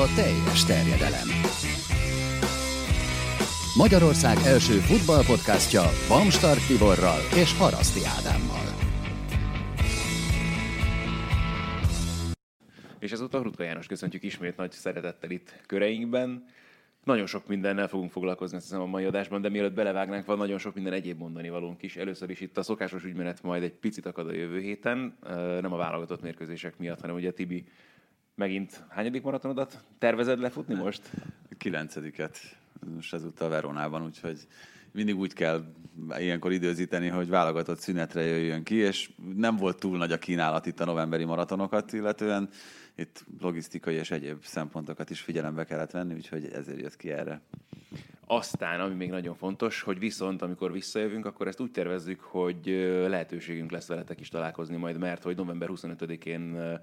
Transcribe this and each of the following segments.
a teljes terjedelem. Magyarország első futballpodcastja Bamstart Tiborral és Haraszti Ádámmal. És ezúttal Rutka János köszöntjük ismét nagy szeretettel itt köreinkben. Nagyon sok mindennel fogunk foglalkozni azt hiszem a mai adásban, de mielőtt belevágnánk, van nagyon sok minden egyéb mondani valónk is. Először is itt a szokásos ügymenet majd egy picit akad a jövő héten, nem a válogatott mérkőzések miatt, hanem ugye Tibi megint hányadik maratonodat tervezed lefutni most? Kilencediket, most ezúttal Veronában, úgyhogy mindig úgy kell ilyenkor időzíteni, hogy válogatott szünetre jöjjön ki, és nem volt túl nagy a kínálat itt a novemberi maratonokat illetően. Itt logisztikai és egyéb szempontokat is figyelembe kellett venni, úgyhogy ezért jött ki erre. Aztán, ami még nagyon fontos, hogy viszont, amikor visszajövünk, akkor ezt úgy tervezzük, hogy lehetőségünk lesz veletek is találkozni majd, mert hogy november 25-én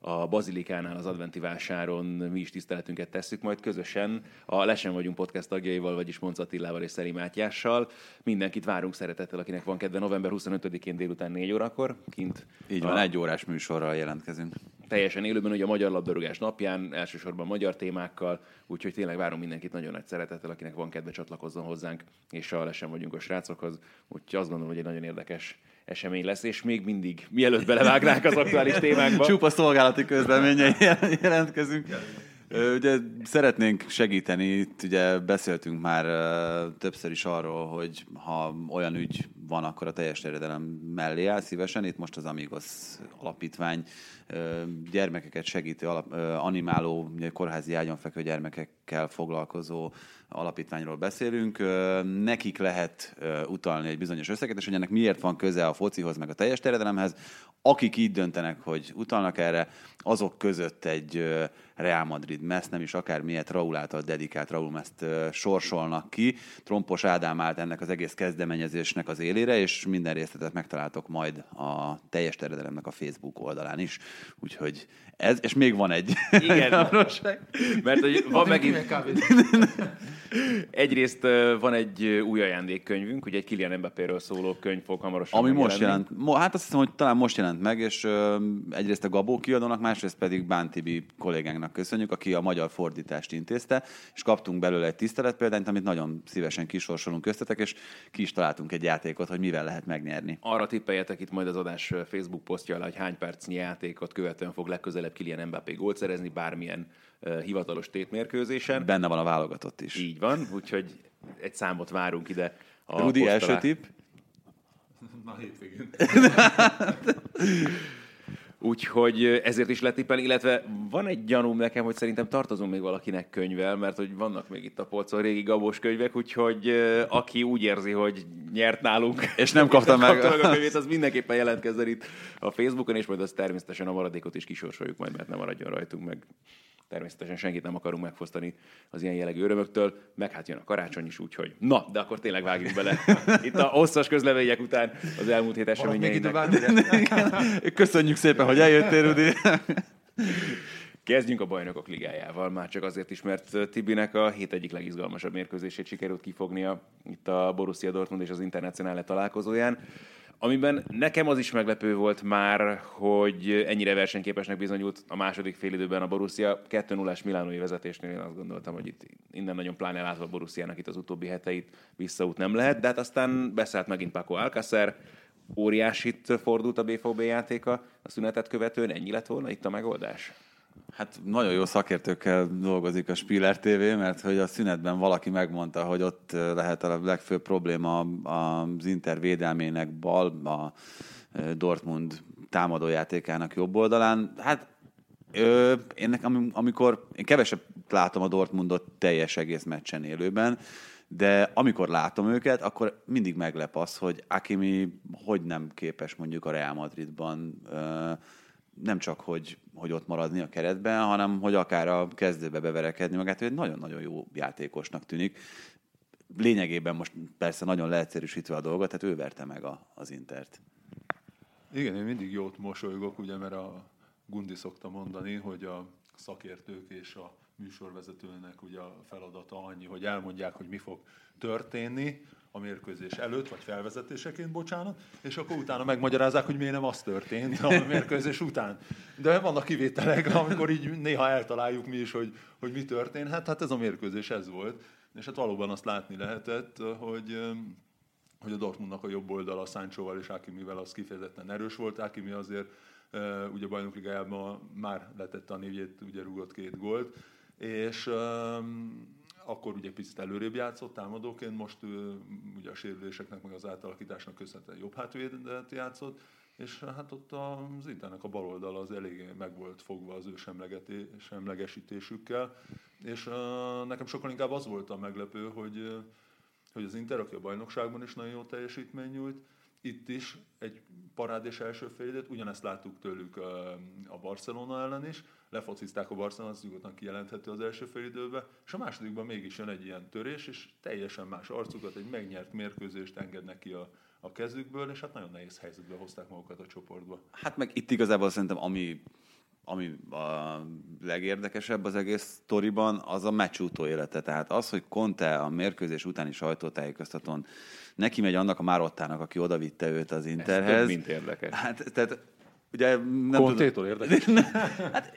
a Bazilikánál az adventi vásáron mi is tiszteletünket tesszük, majd közösen a Lesen vagyunk podcast tagjaival, vagyis Monc Attilával és Szeri Mátyással. Mindenkit várunk szeretettel, akinek van kedve november 25-én délután 4 órakor. Kint Így van, a... egy órás műsorral jelentkezünk. Teljesen élőben, ugye a Magyar Labdarúgás napján, elsősorban magyar témákkal, úgyhogy tényleg várunk mindenkit nagyon nagy szeretettel, akinek van kedve csatlakozzon hozzánk, és a Lesen vagyunk a srácokhoz. Úgyhogy azt gondolom, hogy egy nagyon érdekes esemény lesz, és még mindig, mielőtt belevágnánk az aktuális témákba. Csupa szolgálati közleménye jelentkezünk. Ugye szeretnénk segíteni, itt ugye beszéltünk már többször is arról, hogy ha olyan ügy van, akkor a teljes terjedelem mellé áll szívesen. Itt most az Amigos alapítvány gyermekeket segítő, animáló, kórházi ágyon fekvő gyermekekkel foglalkozó alapítványról beszélünk. Nekik lehet utalni egy bizonyos összeget, és hogy ennek miért van köze a focihoz, meg a teljes terjedelemhez. Akik így döntenek, hogy utalnak erre, azok között egy Real Madrid messz, nem is akármilyet Raúl által dedikált Raúl meszt sorsolnak ki. Trompos Ádám állt ennek az egész kezdeményezésnek az élére, és minden részletet megtaláltok majd a teljes terjedelemnek a Facebook oldalán is. Úgyhogy ez, és még van egy. Igen, mert hogy van megint... Egyrészt van egy új ajándékkönyvünk, ugye egy Kilian Mbappéről szóló könyv fog hamarosan Ami most jelent, hát azt hiszem, hogy talán most jelent meg, és egyrészt a Gabó kiadónak, másrészt pedig Bántibi kollégánknak köszönjük, aki a magyar fordítást intézte, és kaptunk belőle egy tiszteletpéldányt, amit nagyon szívesen kisorsolunk köztetek, és ki is találtunk egy játékot, hogy mivel lehet megnyerni. Arra tippeljetek itt majd az adás Facebook posztja alá, hogy hány percnyi játékot követően fog legközelebb Kilian Mbappé gólt szerezni bármilyen hivatalos tétmérkőzésen. Benne van a válogatott is. Így van, úgyhogy egy számot várunk ide. A Rudi első tipp? Na, hétvégén. Úgyhogy ezért is letippelni, illetve van egy gyanúm nekem, hogy szerintem tartozunk még valakinek könyvvel, mert hogy vannak még itt a polcon régi gabós könyvek, úgyhogy aki úgy érzi, hogy nyert nálunk, és nem kapta meg, kapta meg a könyvét, az mindenképpen jelentkezzen itt a Facebookon, és majd az természetesen a maradékot is kisorsoljuk majd, mert nem maradjon rajtunk meg. Természetesen senkit nem akarunk megfosztani az ilyen jellegű örömöktől, meg hát jön a karácsony is, úgyhogy na, de akkor tényleg vágjunk bele. Itt a hosszas közlemények után az elmúlt hét eseményeinek. Köszönjük szépen, hogy eljöttél, Rudi. Kezdjünk a bajnokok ligájával, már csak azért is, mert Tibinek a hét egyik legizgalmasabb mérkőzését sikerült kifognia itt a Borussia Dortmund és az Internacionále találkozóján. Amiben nekem az is meglepő volt már, hogy ennyire versenyképesnek bizonyult a második félidőben a Borussia 2 0 Milánói vezetésnél. Én azt gondoltam, hogy itt innen nagyon pláne látva a Borussiának itt az utóbbi heteit visszaút nem lehet, de hát aztán beszállt megint Paco Alcacer, óriásit fordult a BVB játéka a szünetet követően, ennyi lett volna itt a megoldás? Hát nagyon jó szakértőkkel dolgozik a Spiller TV, mert hogy a szünetben valaki megmondta, hogy ott lehet a legfőbb probléma az Inter védelmének bal, a Dortmund támadójátékának jobb oldalán. Hát ö, én nekem, amikor én kevesebb látom a Dortmundot teljes egész meccsen élőben, de amikor látom őket, akkor mindig meglep az, hogy Akimi hogy nem képes mondjuk a Real Madridban nem csak, hogy, hogy ott maradni a keretben, hanem hogy akár a kezdőbe beverekedni magát, hogy nagyon-nagyon jó játékosnak tűnik. Lényegében most persze nagyon leegyszerűsítve a dolgot, tehát ő verte meg a, az Intert. Igen, én mindig jót mosolygok, ugye, mert a Gundi szokta mondani, hogy a szakértők és a műsorvezetőnek ugye a feladata annyi, hogy elmondják, hogy mi fog történni a mérkőzés előtt, vagy felvezetéseként, bocsánat, és akkor utána megmagyarázzák, hogy miért nem az történt a mérkőzés után. De vannak kivételek, amikor így néha eltaláljuk mi is, hogy, hogy mi történhet. Hát ez a mérkőzés ez volt. És hát valóban azt látni lehetett, hogy hogy a Dortmundnak a jobb oldala Sanchoval és Akimivel az kifejezetten erős volt. Akimi azért ugye a bajnokligájában már letette a névjét, ugye rúgott két gólt, és akkor ugye picit előrébb játszott támadóként, most ugye a sérüléseknek meg az átalakításnak köszönhetően jobb hátvédet játszott, és hát ott az Internek a bal oldal az eléggé meg volt fogva az ő semlegesítésükkel, és nekem sokkal inkább az volt a meglepő, hogy hogy az Inter, aki a bajnokságban is nagyon jó teljesítmény nyújt, itt is egy parádés első félidőt, ugyanezt láttuk tőlük a Barcelona ellen is, lefocizták a Barcelona, az nyugodtan kijelenthető az első félidőben, és a másodikban mégis jön egy ilyen törés, és teljesen más arcukat, egy megnyert mérkőzést engednek ki a, a kezükből, és hát nagyon nehéz helyzetbe hozták magukat a csoportba. Hát meg itt igazából szerintem, ami ami a legérdekesebb az egész sztoriban, az a meccs élete. Tehát az, hogy Conte a mérkőzés utáni sajtótájékoztatón neki megy annak a Márottának, aki odavitte őt az Interhez. Ez több, mint érdekes. Hát, tehát ugye nem Contétól érdekes. hát,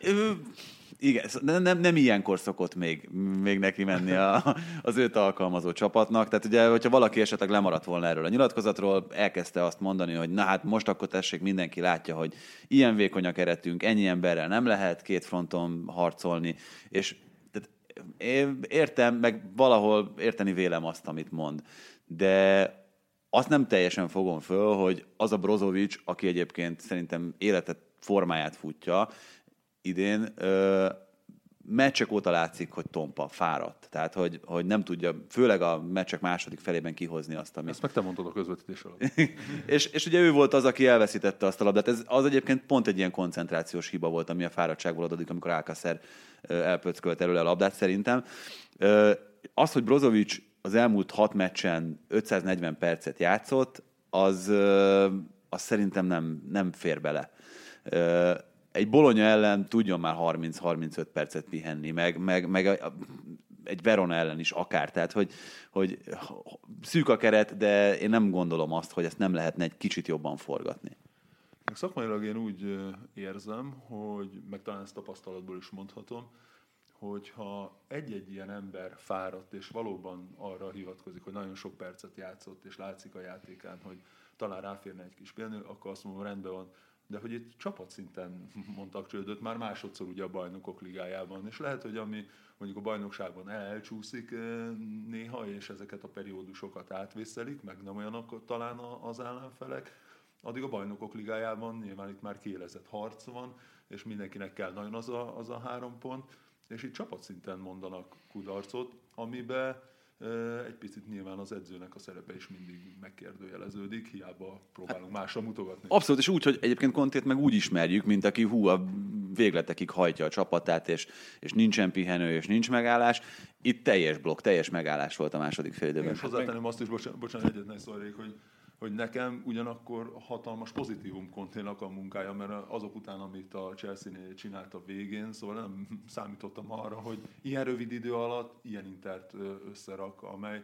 igen, nem, nem, nem ilyenkor szokott még, még neki menni a, az őt alkalmazó csapatnak. Tehát ugye, hogyha valaki esetleg lemaradt volna erről a nyilatkozatról, elkezdte azt mondani, hogy na hát most akkor tessék, mindenki látja, hogy ilyen vékony a keretünk, ennyi emberrel nem lehet két fronton harcolni, és tehát értem, meg valahol érteni vélem azt, amit mond. De azt nem teljesen fogom föl, hogy az a Brozovic, aki egyébként szerintem életet formáját futja, idén ö, meccsek óta látszik, hogy tompa, fáradt. Tehát, hogy, hogy nem tudja, főleg a meccsek második felében kihozni azt, amit... Ezt meg te mondtad a közvetítés alatt. és, és ugye ő volt az, aki elveszítette azt a labdát. Ez az egyébként pont egy ilyen koncentrációs hiba volt, ami a fáradtságból adódik, amikor Alcacer elpöckölt előle a labdát szerintem. Az, hogy Brozovic az elmúlt hat meccsen 540 percet játszott, az, az szerintem nem, nem fér bele egy Bolonya ellen tudjon már 30-35 percet pihenni, meg, meg, meg egy Verona ellen is akár. Tehát, hogy, hogy szűk a keret, de én nem gondolom azt, hogy ezt nem lehetne egy kicsit jobban forgatni. Szakmailag én úgy érzem, hogy meg talán ezt tapasztalatból is mondhatom, hogyha egy-egy ilyen ember fáradt, és valóban arra hivatkozik, hogy nagyon sok percet játszott, és látszik a játékán, hogy talán ráférne egy kis pihenő, akkor azt mondom, rendben van, de hogy itt csapatszinten mondtak csődöt, már másodszor ugye a bajnokok ligájában, és lehet, hogy ami mondjuk a bajnokságban elcsúszik eh, néha, és ezeket a periódusokat átvészelik, meg nem olyanok talán az ellenfelek, addig a bajnokok ligájában nyilván itt már kiélezett harc van, és mindenkinek kell nagyon az a, az a három pont, és itt csapatszinten mondanak kudarcot, amiben egy picit nyilván az edzőnek a szerepe is mindig megkérdőjeleződik, hiába próbálunk hát, másra mutogatni. Abszolút, és úgy, hogy egyébként Kontét meg úgy ismerjük, mint aki hú, a végletekig hajtja a csapatát, és, és nincsen pihenő, és nincs megállás. Itt teljes blokk, teljes megállás volt a második fél időben. És hozzátenném azt is, bocsánat, bocsánat egyetlen szórék, hogy hogy nekem ugyanakkor hatalmas pozitívum konténak a munkája, mert azok után, amit a Chelsea-nél csinált a végén, szóval nem számítottam arra, hogy ilyen rövid idő alatt ilyen intert összerak, amely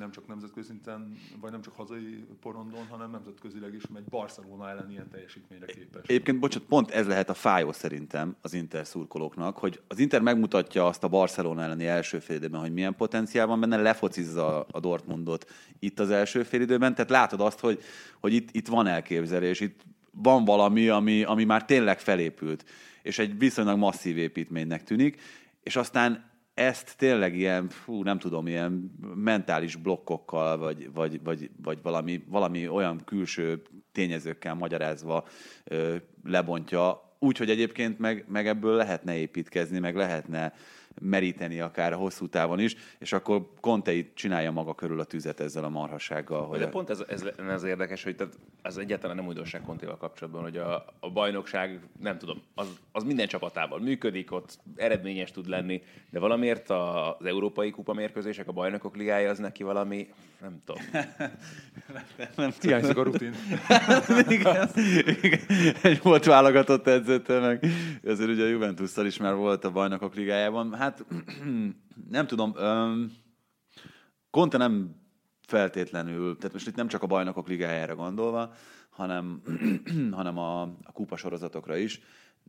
nem csak nemzetközi szinten, vagy nem csak hazai porondon, hanem nemzetközileg is megy Barcelona ellen ilyen teljesítményre képes. Egyébként, bocsánat, pont ez lehet a fájó szerintem az Inter szurkolóknak, hogy az Inter megmutatja azt a Barcelona elleni első félidőben, hogy milyen potenciál van benne, lefocizza a Dortmundot itt az első félidőben, tehát látod azt, hogy, hogy itt, itt van elképzelés, itt van valami, ami, ami már tényleg felépült, és egy viszonylag masszív építménynek tűnik, és aztán ezt tényleg ilyen, fú, nem tudom, ilyen mentális blokkokkal, vagy, vagy, vagy, vagy valami, valami olyan külső tényezőkkel magyarázva ö, lebontja, úgy, hogy egyébként meg, meg ebből lehetne építkezni, meg lehetne meríteni akár a hosszú távon is, és akkor Conte csinálja maga körül a tüzet ezzel a marhasággal. Hogy De pont ez, ez, ez érdekes, hogy tehát ez egyáltalán nem újdonság Contéval kapcsolatban, hogy a, a bajnokság, nem tudom, az, az minden csapatával működik, ott eredményes tud lenni, de valamiért az európai kupa mérkőzések, a bajnokok ligája az neki valami, nem tudom. nem Hiányzik a rutin. igen, igen, egy volt válogatott edzőtől, meg azért ugye a juventus is már volt a bajnokok ligájában. Hát nem tudom, um, Conte nem feltétlenül, tehát most itt nem csak a bajnokok ligájára gondolva, hanem, hanem a, a kupa sorozatokra is,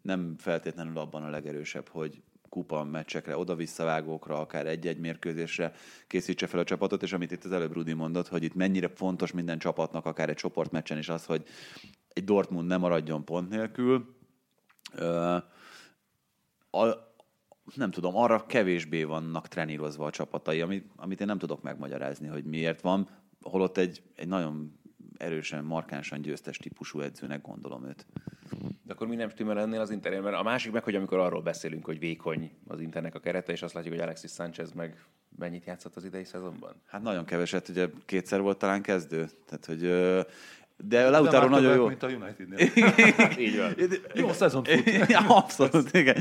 nem feltétlenül abban a legerősebb, hogy kupa meccsekre, oda-visszavágókra, akár egy-egy mérkőzésre készítse fel a csapatot, és amit itt az előbb Rudi mondott, hogy itt mennyire fontos minden csapatnak, akár egy csoportmeccsen is az, hogy egy Dortmund nem maradjon pont nélkül. A, nem tudom, arra kevésbé vannak trenírozva a csapatai, amit, amit én nem tudok megmagyarázni, hogy miért van, holott egy, egy nagyon erősen, markánsan győztes típusú edzőnek gondolom őt. De akkor mi nem stimmel ennél az Internél? Mert a másik meg, hogy amikor arról beszélünk, hogy vékony az Internek a kerete, és azt látjuk, hogy Alexis Sánchez meg mennyit játszott az idei szezonban? Hát nagyon keveset, ugye kétszer volt talán kezdő. Tehát, hogy de Lautaro nagyon jó. mint a United-nél. Így van. Jó szezon fut. abszolút, igen.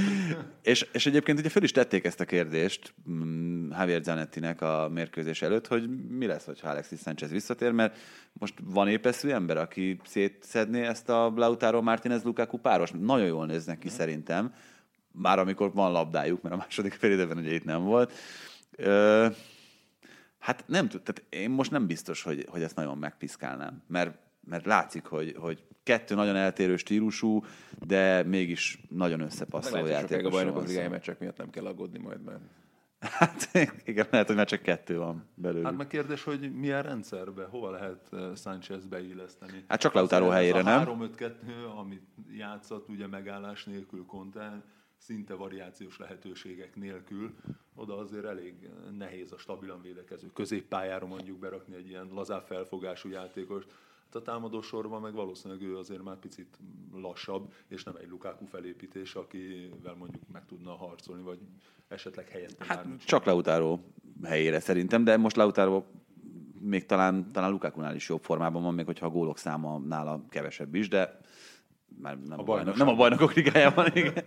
És, és egyébként ugye föl is tették ezt a kérdést mm, Javier Zanettinek a mérkőzés előtt, hogy mi lesz, ha Alexis Sanchez visszatér, mert most van épeszű ember, aki szétszedné ezt a Lautaro Martinez Lukaku páros. Nagyon jól néznek ki mm. szerintem, már amikor van labdájuk, mert a második fél időben ugye itt nem volt. Ö, hát nem tud, tehát én most nem biztos, hogy, hogy ezt nagyon megpiszkálnám, mert mert látszik, hogy, hogy kettő nagyon eltérő stílusú, de mégis nagyon összepasszoló játék. A bajnokok ligája meccsek miatt nem kell aggódni majd, mert Hát igen, lehet, hogy már csak kettő van belőle. Hát meg kérdés, hogy milyen rendszerbe, hova lehet eh, Sánchez beilleszteni? Hát csak Lautaro helyére, nem? A 3-5-2, amit játszott ugye megállás nélkül Conte, szinte variációs lehetőségek nélkül, oda azért elég nehéz a stabilan védekező középpályára mondjuk berakni egy ilyen lazább felfogású játékost, a támadó sorban meg valószínűleg ő azért már picit lassabb, és nem egy Lukaku felépítés, akivel mondjuk meg tudna harcolni, vagy esetleg helyett. Hát csak Lautaro helyére szerintem, de most Lautaro még talán, talán Lukaku-nál is jobb formában van, még hogyha a gólok száma nála kevesebb is, de már nem a, a, bajnok, nem a bajnokok ligájában, igen.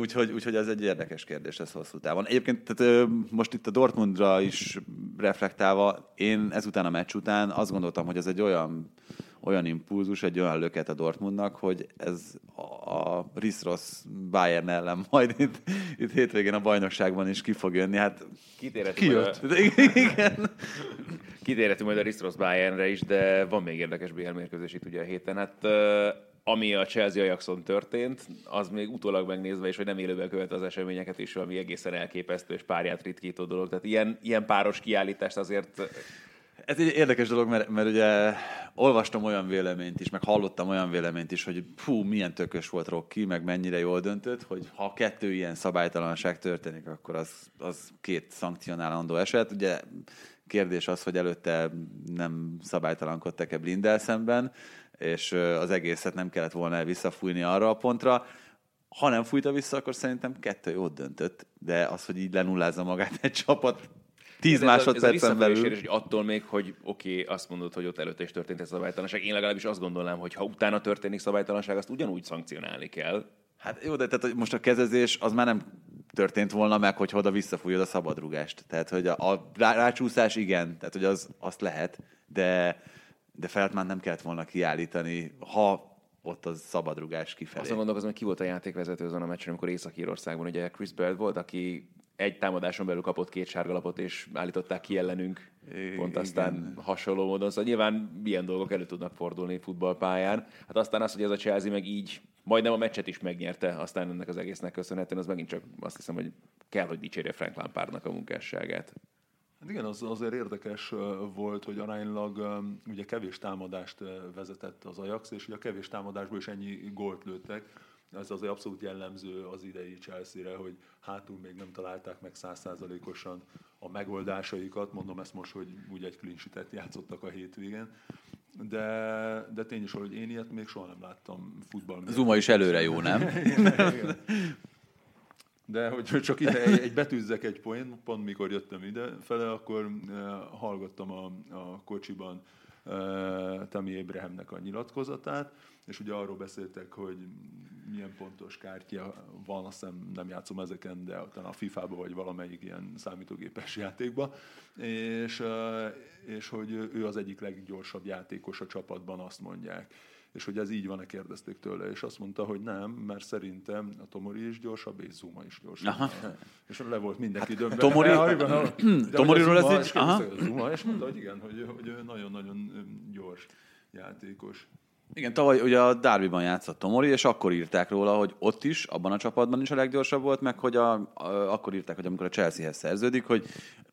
úgyhogy, úgyhogy ez egy érdekes kérdés ez hosszú távon. Egyébként tehát, most itt a Dortmundra is reflektálva, én ezután a meccs után azt gondoltam, hogy ez egy olyan olyan impulzus, egy olyan löket a Dortmundnak, hogy ez a Riszrosz Bayern ellen majd itt, itt hétvégén a bajnokságban is ki fog jönni. Hát Kitérhetünk Ki jött? A... Igen. Kitérhetünk majd a Riszrosz Bayernre is, de van még érdekes BL mérkőzés itt ugye a héten. Hát ami a Chelsea Ajaxon történt, az még utólag megnézve, és hogy nem élőben követ az eseményeket is, ami egészen elképesztő és párját ritkító dolog. Tehát ilyen, ilyen páros kiállítást azért ez egy érdekes dolog, mert, mert ugye olvastam olyan véleményt is, meg hallottam olyan véleményt is, hogy fú, milyen tökös volt Rocky, meg mennyire jól döntött, hogy ha kettő ilyen szabálytalanság történik, akkor az, az két szankcionálandó eset. Ugye kérdés az, hogy előtte nem szabálytalankodtak-e Blindel szemben, és az egészet nem kellett volna visszafújni arra a pontra. Ha nem fújta vissza, akkor szerintem kettő jót döntött, de az, hogy így lenullázza magát egy csapat 10 másodpercen belül. És hogy attól még, hogy oké, okay, azt mondod, hogy ott előtte is történt ez a szabálytalanság. Én legalábbis azt gondolnám, hogy ha utána történik szabálytalanság, azt ugyanúgy szankcionálni kell. Hát jó, de tehát most a kezezés az már nem történt volna meg, hogy oda visszafújod a szabadrugást. Tehát, hogy a, a rácsúszás igen, tehát, hogy az, azt lehet, de, de Feldmán nem kellett volna kiállítani, ha ott az szabadrugás kifelé. Azt gondolkozom, hogy ki volt a játékvezető azon a meccsen, amikor Észak-Írországban ugye Chris Bird volt, aki egy támadáson belül kapott két sárgalapot, és állították ki ellenünk. Pont aztán Igen. hasonló módon. Szóval nyilván milyen dolgok elő tudnak fordulni futballpályán. Hát aztán az, hogy ez a Chelsea meg így majdnem a meccset is megnyerte, aztán ennek az egésznek köszönhetően, az megint csak azt hiszem, hogy kell, hogy dicsérje Frank Lampardnak a munkásságát. Hát igen, az azért érdekes volt, hogy aránylag ugye kevés támadást vezetett az Ajax, és ugye a kevés támadásból is ennyi gólt lőttek ez azért abszolút jellemző az idei Chelsea-re, hogy hátul még nem találták meg százszázalékosan a megoldásaikat. Mondom ezt most, hogy úgy egy clean játszottak a hétvégen. De, de tény is, hogy én ilyet még soha nem láttam futball. Zuma is előre jó, nem? De hogy csak ide egy, egy betűzzek egy poén, pont mikor jöttem ide fele, akkor uh, hallgattam a, a kocsiban Tami Abrahamnek a nyilatkozatát, és ugye arról beszéltek, hogy milyen pontos kártya van, azt hiszem nem játszom ezeken, de talán a FIFA-ba vagy valamelyik ilyen számítógépes játékba, és, és hogy ő az egyik leggyorsabb játékos a csapatban, azt mondják és hogy ez így van-e, kérdezték tőle, és azt mondta, hogy nem, mert szerintem a Tomori is gyorsabb, és Zuma is gyorsabb. Aha. És le volt mindenki hát, döbben. Tomori, Tomoriról ez így? Aha. Zuma, és mondta, hogy igen, hogy, hogy nagyon-nagyon gyors játékos. Igen, tavaly ugye a Darbyban játszott Tomori, és akkor írták róla, hogy ott is, abban a csapatban is a leggyorsabb volt, meg hogy a, a, akkor írták, hogy amikor a Chelseahez szerződik, hogy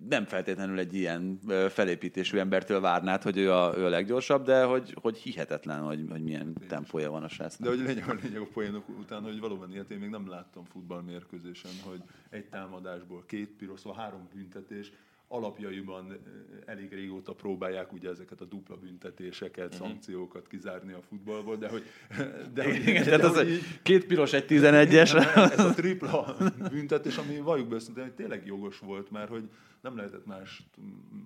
nem feltétlenül egy ilyen felépítésű embertől várnád, hogy ő a, ő a leggyorsabb, de hogy, hogy hihetetlen, hogy, hogy milyen tempója van a srácnak. De hogy lényeg, a lényeg a poénok után, hogy valóban ilyet én még nem láttam futballmérkőzésen, hogy egy támadásból két piros, szóval három büntetés, alapjaiban elég régóta próbálják ugye ezeket a dupla büntetéseket, uh-huh. szankciókat kizárni a futballból, de hogy... De, hogy, Igen, de, tehát az hogy, két piros, egy tizenegyes. Ez a tripla büntetés, ami valljuk be hogy tényleg jogos volt, mert hogy nem lehetett mást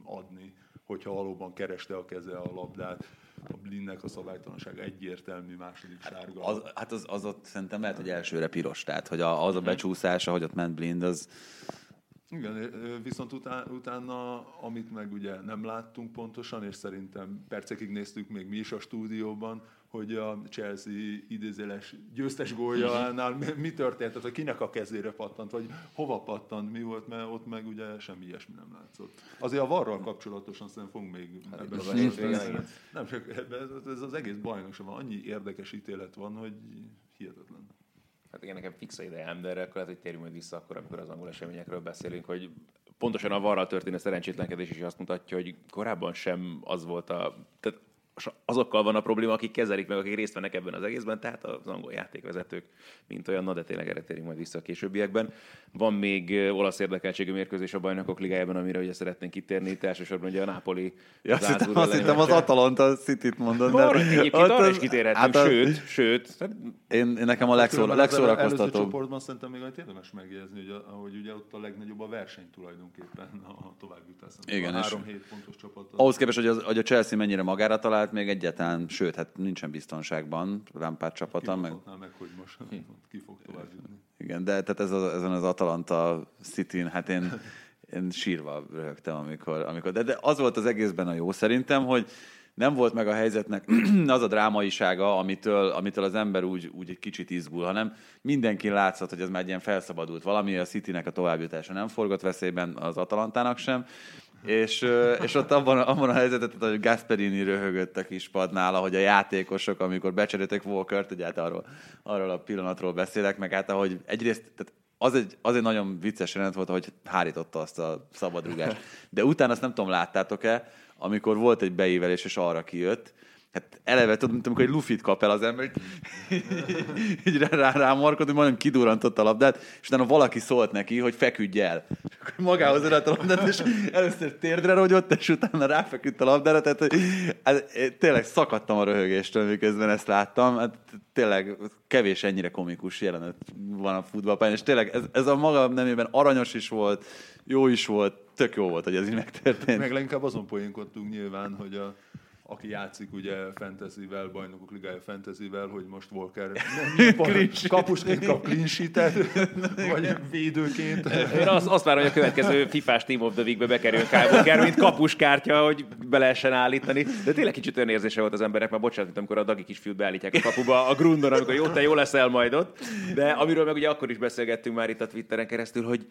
adni, hogyha valóban kereste a keze a labdát. A Blinnek a szabálytalanság egyértelmű második hát sárga. Az, hát az, az ott szerintem lehet, hogy elsőre piros, tehát hogy az a mhm. becsúszás, ahogy ott ment Blind, az igen, viszont utána, utána, amit meg ugye nem láttunk pontosan, és szerintem percekig néztük még mi is a stúdióban, hogy a Chelsea idézéles győztes góljánál mi történt, tehát kinek a kezére pattant, vagy hova pattant, mi volt, mert ott meg ugye semmi ilyesmi nem látszott. Azért a varral kapcsolatosan szerintem fogunk még hát ebben Nem csak ebben, ez az egész bajnokság van, annyi érdekes ítélet van, hogy hihetetlen. Hát igen, nekem fix a idejám, de akkor lehet, hogy térjünk majd vissza akkor, amikor az angol eseményekről beszélünk, hogy pontosan a varral történő szerencsétlenkedés is azt mutatja, hogy korábban sem az volt a... Tehát azokkal van a probléma, akik kezelik meg, akik részt vennek ebben az egészben, tehát az angol játékvezetők, mint olyan, na de tényleg erre térünk majd vissza a későbbiekben. Van még olasz érdekeltségű mérkőzés a bajnokok ligájában, amire ugye szeretnénk kitérni, itt elsősorban ugye a Napoli. Ja, azt hittem, azt hittem az Atalanta City-t mondod. Mert arra, egyébként arra is kitérhetünk, hát sőt, sőt. Hát- én, én nekem a legszóra, legszórakoztatóbb. Előző csoportban szerintem még érdemes megjegyezni, hogy, ahogy ugye ott a legnagyobb a verseny tulajdonképpen a továbbjutás. Igen, a három hét pontos csapat. Ahhoz képest, hogy, az, hogy a Chelsea mennyire magára talált, még egyáltalán sőt, hát nincsen biztonságban Lampard csapata. Meg... meg, hogy most hm. ki fog tovább jutni. Igen, de tehát ez a, ezen az Atalanta city hát én, én sírva röhögtem, amikor, amikor de, de az volt az egészben a jó szerintem, hogy nem volt meg a helyzetnek az a drámaisága, amitől, amitől az ember úgy, úgy egy kicsit izgul, hanem mindenki látszott, hogy ez már egy ilyen felszabadult valami, a Citynek a továbbjutása nem forgott veszélyben, az Atalantának sem, és, és ott abban, abban a helyzetet, hogy Gasperini röhögött a kis padnál, ahogy a játékosok, amikor becseréltek Walkert, ugye hát arról, arról a pillanatról beszélek, meg hát ahogy egyrészt, tehát az egy, az egy nagyon vicces jelenet volt, hogy hárította azt a szabadrugást. De utána azt nem tudom, láttátok-e, amikor volt egy beívelés, és arra kijött, Hát eleve tudom, amikor egy lufit kap el az ember, így rá, rá markod, hogy majdnem kidurrantott a labdát, és utána valaki szólt neki, hogy feküdj el. És akkor magához ölelt a labdát, és először térdre rogyott, és utána ráfeküdt a labdára, tehát hogy, hát, tényleg szakadtam a röhögéstől, miközben ezt láttam. Hát, tényleg kevés ennyire komikus jelenet van a futballpályán, és tényleg ez, ez a maga nemében aranyos is volt, jó is volt, tök jó volt, hogy ez így megtörtént. Meg leginkább azon poénkodtunk nyilván, hogy a aki játszik ugye fantasyvel, bajnokok ligája fantasyvel, hogy most Walker kapusként kap clean vagy védőként. Én azt, azt várom, hogy a következő FIFA-s Team of the Week-be bekerüljön Kyle Walker, mint kapuskártya, hogy be lehessen állítani. De tényleg kicsit olyan érzése volt az emberek, mert bocsánat, mint amikor a Dagi kisfiút beállítják a kapuba a grundon, amikor jó, te jó leszel majd ott. De amiről meg ugye akkor is beszélgettünk már itt a Twitteren keresztül, hogy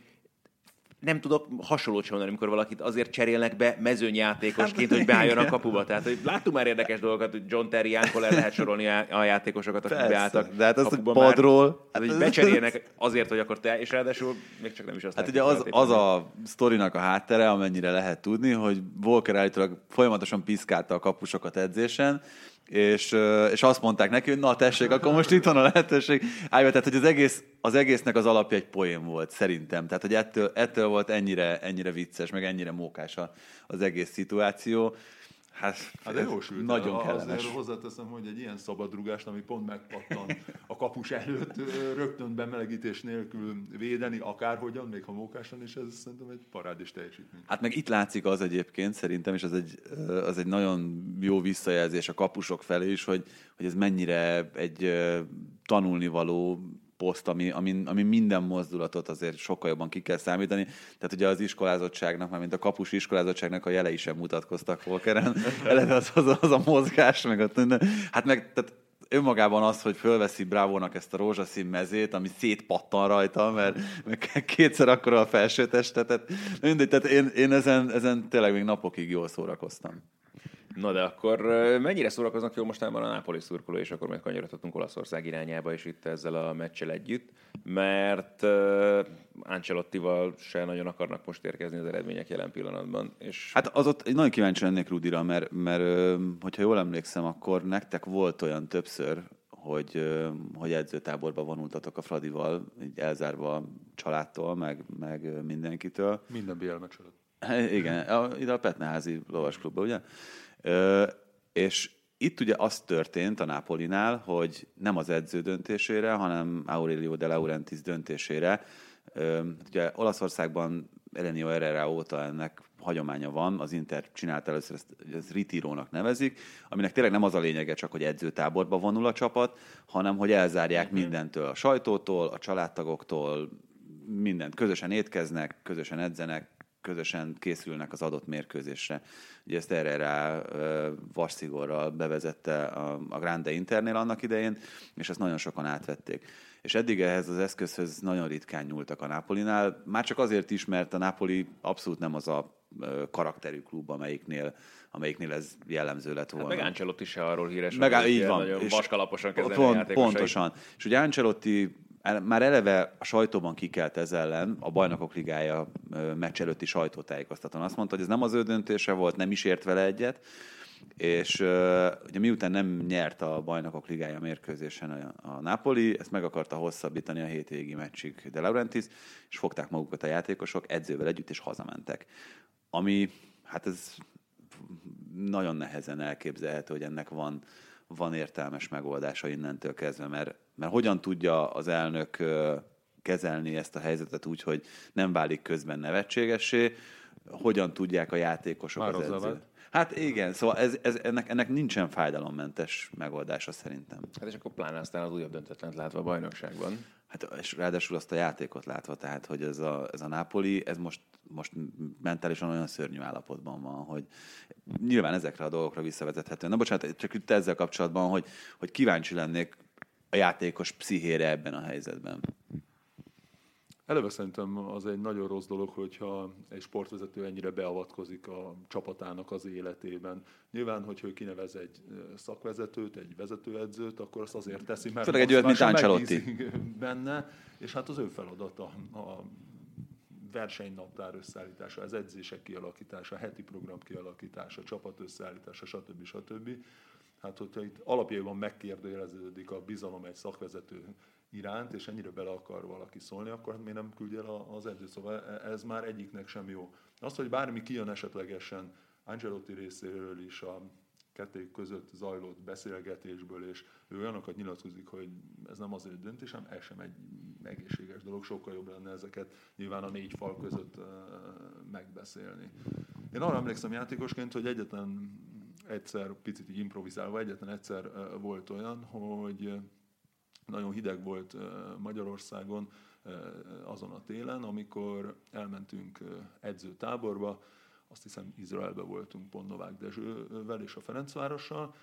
nem tudok hasonlót sem mondani, amikor valakit azért cserélnek be mezőnyjátékosként, hogy beálljon a kapuba. Tehát, hogy láttunk már érdekes dolgokat, hogy John Terry, Jánkol el lehet sorolni a játékosokat, akik Persze, beálltak De hát azt, hogy padról... Hát, hogy becserélnek azért, hogy akkor te, és ráadásul még csak nem is azt Hát ugye az, az a sztorinak a háttere, amennyire lehet tudni, hogy Volker állítólag folyamatosan piszkálta a kapusokat edzésen, és, és azt mondták neki, hogy na tessék, akkor most itt van a lehetőség. Állj, tehát, hogy az, egész, az egésznek az alapja egy poém volt, szerintem. Tehát, hogy ettől, ettől volt ennyire, ennyire vicces, meg ennyire mókás az egész szituáció. Hát, Hát de jó sült. Nagyon A- kellemes. Azért hozzáteszem, hogy egy ilyen szabadrugást, ami pont megpattan a kapus előtt, rögtön bemelegítés nélkül védeni, akárhogyan, még ha mókásan is, ez szerintem egy parádés teljesítmény. Hát meg itt látszik az egyébként szerintem, és az egy, az egy nagyon jó visszajelzés a kapusok felé is, hogy, hogy ez mennyire egy tanulnivaló poszt, ami, ami, ami minden mozdulatot azért sokkal jobban ki kell számítani. Tehát ugye az iskolázottságnak, már mint a kapus iskolázottságnak a jelei sem mutatkoztak Volkeren. Eleve az, az, az a mozgás, meg a. Hát meg tehát önmagában az, hogy fölveszi Brávónak ezt a rózsaszín mezét, ami szétpattan rajta, mert meg kétszer akkora a felsőteste, tehát mindegy, tehát én, én ezen, ezen tényleg még napokig jól szórakoztam. Na de akkor mennyire szórakoznak jól mostában a Nápoli szurkoló, és akkor majd kanyarodhatunk Olaszország irányába is itt ezzel a meccsel együtt, mert uh, Ancelottival se nagyon akarnak most érkezni az eredmények jelen pillanatban. És Hát az ott nagyon kíváncsi lennék Rudira, mert, mert hogyha jól emlékszem, akkor nektek volt olyan többször, hogy, hogy edzőtáborba vonultatok a Fradival, így elzárva a családtól, meg, meg mindenkitől. Minden BL meccs előtt. Igen, a, ide a Petneházi lovasklubba, ugye? És itt ugye az történt a Napolinál, hogy nem az edző döntésére, hanem Aurelio de Laurentiis döntésére. Ö, ugye Olaszországban Elenio Herrera óta ennek hagyománya van, az Inter csinálta először ezt, ezt ritirónak nevezik, aminek tényleg nem az a lényege csak, hogy edzőtáborba vonul a csapat, hanem hogy elzárják mindentől, a sajtótól, a családtagoktól, mindent. Közösen étkeznek, közösen edzenek, közösen készülnek az adott mérkőzésre. Ugye ezt erre rá ö, vasszigorral bevezette a, a Grande Internél annak idején, és ezt nagyon sokan átvették. És eddig ehhez az eszközhöz nagyon ritkán nyúltak a Napolinál, már csak azért is, mert a Napoli abszolút nem az a karakterű klub, amelyiknél, amelyiknél ez jellemző lett volna. hát meg Ancelotti se arról híres, Meg, így van. nagyon És vaskalaposan kezelni a pont. Pontosan. És ugye Ancelotti el- már eleve a sajtóban kikelt ez ellen, a Bajnokok Ligája meccs előtti sajtótájékoztatón. Azt mondta, hogy ez nem az ő döntése volt, nem is ért vele egyet, és ugye miután nem nyert a Bajnokok Ligája mérkőzésen a, a Napoli, ezt meg akarta hosszabbítani a hétvégi meccsig De Laurentiis, és fogták magukat a játékosok edzővel együtt, és hazamentek. Ami, hát ez nagyon nehezen elképzelhető, hogy ennek van, van értelmes megoldása innentől kezdve, mert, mert hogyan tudja az elnök kezelni ezt a helyzetet úgy, hogy nem válik közben nevetségessé, hogyan tudják a játékosok Már az edző. Hát igen, szóval ez, ez, ennek, ennek nincsen fájdalommentes megoldása szerintem. Hát és akkor pláne aztán az újabb döntetlent látva a bajnokságban. Hát, és ráadásul azt a játékot látva, tehát, hogy ez a, ez a Napoli, ez most, most mentálisan olyan szörnyű állapotban van, hogy nyilván ezekre a dolgokra visszavezethető. Na bocsánat, csak itt ezzel kapcsolatban, hogy, hogy kíváncsi lennék a játékos pszichére ebben a helyzetben. Eleve szerintem az egy nagyon rossz dolog, hogyha egy sportvezető ennyire beavatkozik a csapatának az életében. Nyilván, hogyha ő kinevez egy szakvezetőt, egy vezetőedzőt, akkor azt azért teszi, mert Főleg egy olyat, mint Ancelotti. benne, és hát az ő feladata a versenynaptár összeállítása, az edzések kialakítása, a heti program kialakítása, csapat összeállítása, stb. stb. Hát, hogyha itt alapjában megkérdőjeleződik a bizalom egy szakvezető iránt, és ennyire bele akar valaki szólni, akkor hát miért nem küldje el az edző? Szóval e- ez már egyiknek sem jó. Az, hogy bármi kijön esetlegesen Angelotti részéről is a kettőjük között zajlott beszélgetésből, és ő olyanokat nyilatkozik, hogy ez nem az ő döntésem, ez sem egy egészséges dolog, sokkal jobb lenne ezeket nyilván a négy fal között megbeszélni. Én arra emlékszem játékosként, hogy egyetlen egyszer, picit így improvizálva, egyetlen egyszer volt olyan, hogy nagyon hideg volt Magyarországon azon a télen, amikor elmentünk edzőtáborba, azt hiszem Izraelbe voltunk pont Novák Dezsővel és a Ferencvárossal,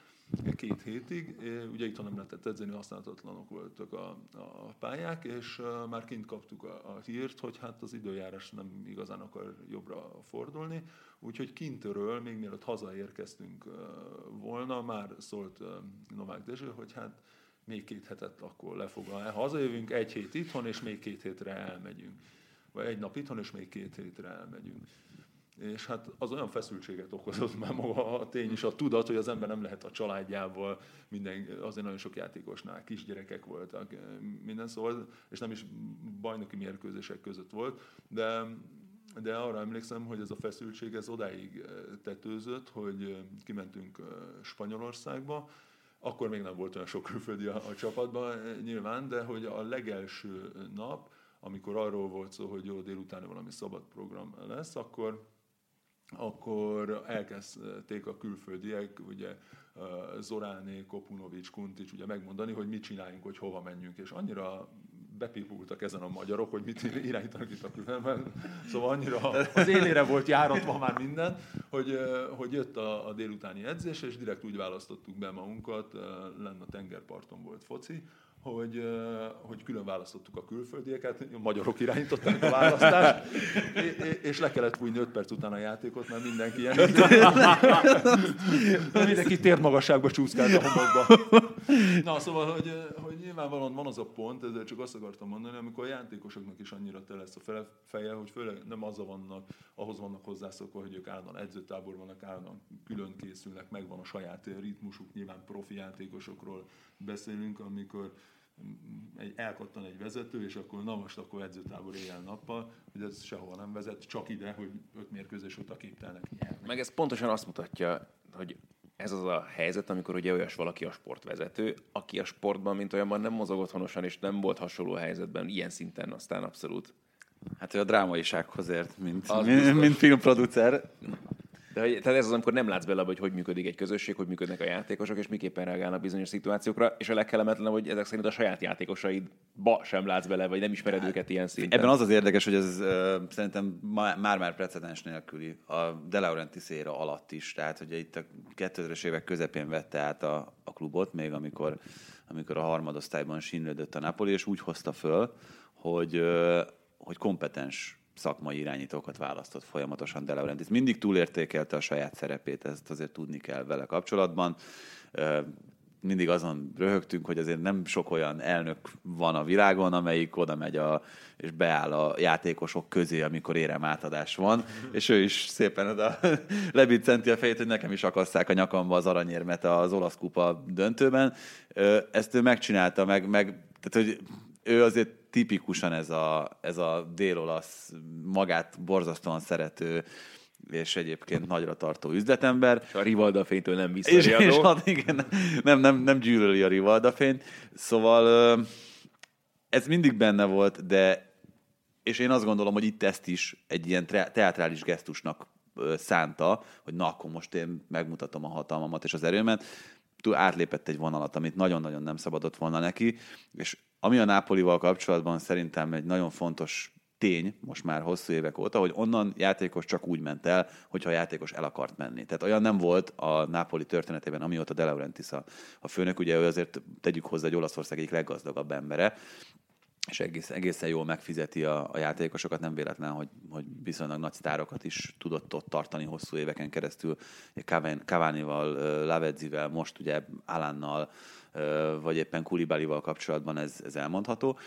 két hétig, ugye itt nem lehetett edzeni, használatlanok voltak a, a pályák, és már kint kaptuk a, a hírt, hogy hát az időjárás nem igazán akar jobbra fordulni, úgyhogy kintről, még mielőtt hazaérkeztünk volna, már szólt Novák Dezső, hogy hát még két hetet akkor lefoglalni. Hazajövünk, egy hét itthon, és még két hétre elmegyünk. Vagy egy nap itthon, és még két hétre elmegyünk. És hát az olyan feszültséget okozott már maga a tény és a tudat, hogy az ember nem lehet a családjával, minden, azért nagyon sok játékosnál kisgyerekek voltak, minden szóval, és nem is bajnoki mérkőzések között volt, de de arra emlékszem, hogy ez a feszültség ez odáig tetőzött, hogy kimentünk Spanyolországba, akkor még nem volt olyan sok külföldi a, a csapatban nyilván, de hogy a legelső nap, amikor arról volt szó, hogy jó, délután valami szabad program lesz, akkor akkor elkezdték a külföldiek, ugye Zoráné, Kopunovics, Kuntics ugye megmondani, hogy mit csináljunk, hogy hova menjünk, és annyira bepipultak ezen a magyarok, hogy mit irányítanak itt a különben. Szóval annyira az élére volt járatva már minden, hogy, hogy jött a, a délutáni edzés, és direkt úgy választottuk be magunkat, lenne a tengerparton volt foci, hogy, hogy külön választottuk a külföldieket, a magyarok irányították a választást, és le kellett fújni 5 perc után a játékot, mert mindenki ilyen. mindenki térmagasságba csúszkált a homokba. Na, szóval, hogy, hogy nyilvánvalóan van az a pont, ezzel csak azt akartam mondani, amikor a játékosoknak is annyira te lesz a feje, hogy főleg nem az vannak, ahhoz vannak hozzászokva, hogy ők állandóan edzőtábor vannak, állandóan külön készülnek, megvan a saját ritmusuk, nyilván profi játékosokról beszélünk, amikor egy, elkattan egy vezető, és akkor na most akkor edzőtábor éjjel-nappal, hogy ez sehova nem vezet, csak ide, hogy öt mérkőzés óta képtelnek nyerni. Meg ez pontosan azt mutatja, hogy ez az a helyzet, amikor ugye olyas valaki a sportvezető, aki a sportban, mint olyanban nem mozog otthonosan, és nem volt hasonló helyzetben, ilyen szinten aztán abszolút. Hát hogy a drámaisághoz ért, mint, mint, mint filmproducer. De hogy, tehát ez az, amikor nem látsz bele, hogy hogy működik egy közösség, hogy működnek a játékosok, és miképpen reagálnak bizonyos szituációkra, és a legkellemetlenebb, hogy ezek szerint a saját játékosaidba sem látsz bele, vagy nem ismered hát, őket ilyen szinten. Ebben az az érdekes, hogy ez uh, szerintem már-már precedens nélküli a De Laurentiis éra alatt is, tehát hogy itt a 2000-es évek közepén vette át a, a klubot, még amikor, amikor a harmadosztályban sínlődött a Napoli, és úgy hozta föl, hogy, uh, hogy kompetens szakmai irányítókat választott folyamatosan De Laurentiis. Mindig túlértékelte a saját szerepét, ezt azért tudni kell vele kapcsolatban. Mindig azon röhögtünk, hogy azért nem sok olyan elnök van a világon, amelyik oda megy a, és beáll a játékosok közé, amikor érem átadás van, és ő is szépen oda lebiccenti a fejét, hogy nekem is akasszák a nyakamba az aranyérmet az olasz kupa döntőben. Ezt ő megcsinálta, meg, meg tehát, hogy ő azért tipikusan ez a, ez a dél-olasz magát borzasztóan szerető és egyébként nagyra tartó üzletember. És a Rivalda fénytől nem visszariadó. És, és hát igen, nem, nem, nem gyűlöli a Rivalda fényt. Szóval ez mindig benne volt, de és én azt gondolom, hogy itt ezt is egy ilyen teátrális gesztusnak szánta, hogy na, akkor most én megmutatom a hatalmamat és az erőmet. Átlépett egy vonalat, amit nagyon-nagyon nem szabadott volna neki, és ami a Nápolival kapcsolatban szerintem egy nagyon fontos tény, most már hosszú évek óta, hogy onnan játékos csak úgy ment el, hogyha a játékos el akart menni. Tehát olyan nem volt a Nápoli történetében, amióta De Laurentiis a, a főnök, ugye ő azért tegyük hozzá egy Olaszország egyik leggazdagabb embere, és egész, egészen jól megfizeti a, a játékosokat, nem véletlen, hogy, hogy viszonylag nagy sztárokat is tudott ott tartani hosszú éveken keresztül, Cavani-val, Lavezzivel, most ugye Alánnal, vagy éppen Kulibalival kapcsolatban ez, ez elmondható.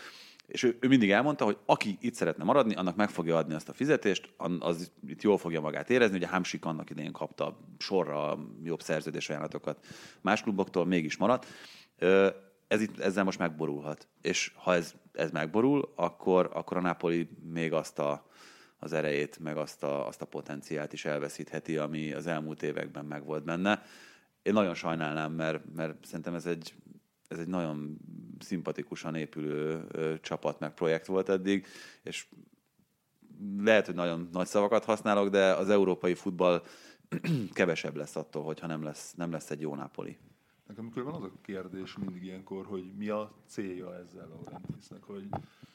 És ő, ő mindig elmondta, hogy aki itt szeretne maradni, annak meg fogja adni azt a fizetést, az itt jól fogja magát érezni. Ugye Hamsik annak idején kapta sorra jobb szerződés ajánlatokat más kluboktól, mégis maradt. Ez itt, ezzel most megborulhat. És ha ez, ez megborul, akkor, akkor a Napoli még azt a, az erejét, meg azt a, azt a potenciált is elveszítheti, ami az elmúlt években megvolt benne én nagyon sajnálnám, mert, mert szerintem ez egy, ez egy nagyon szimpatikusan épülő ö, csapat meg projekt volt eddig, és lehet, hogy nagyon nagy szavakat használok, de az európai futball kevesebb lesz attól, hogyha nem lesz, nem lesz egy jó Napoli. Nekem van az a kérdés mindig ilyenkor, hogy mi a célja ezzel a Laurentisnek, hogy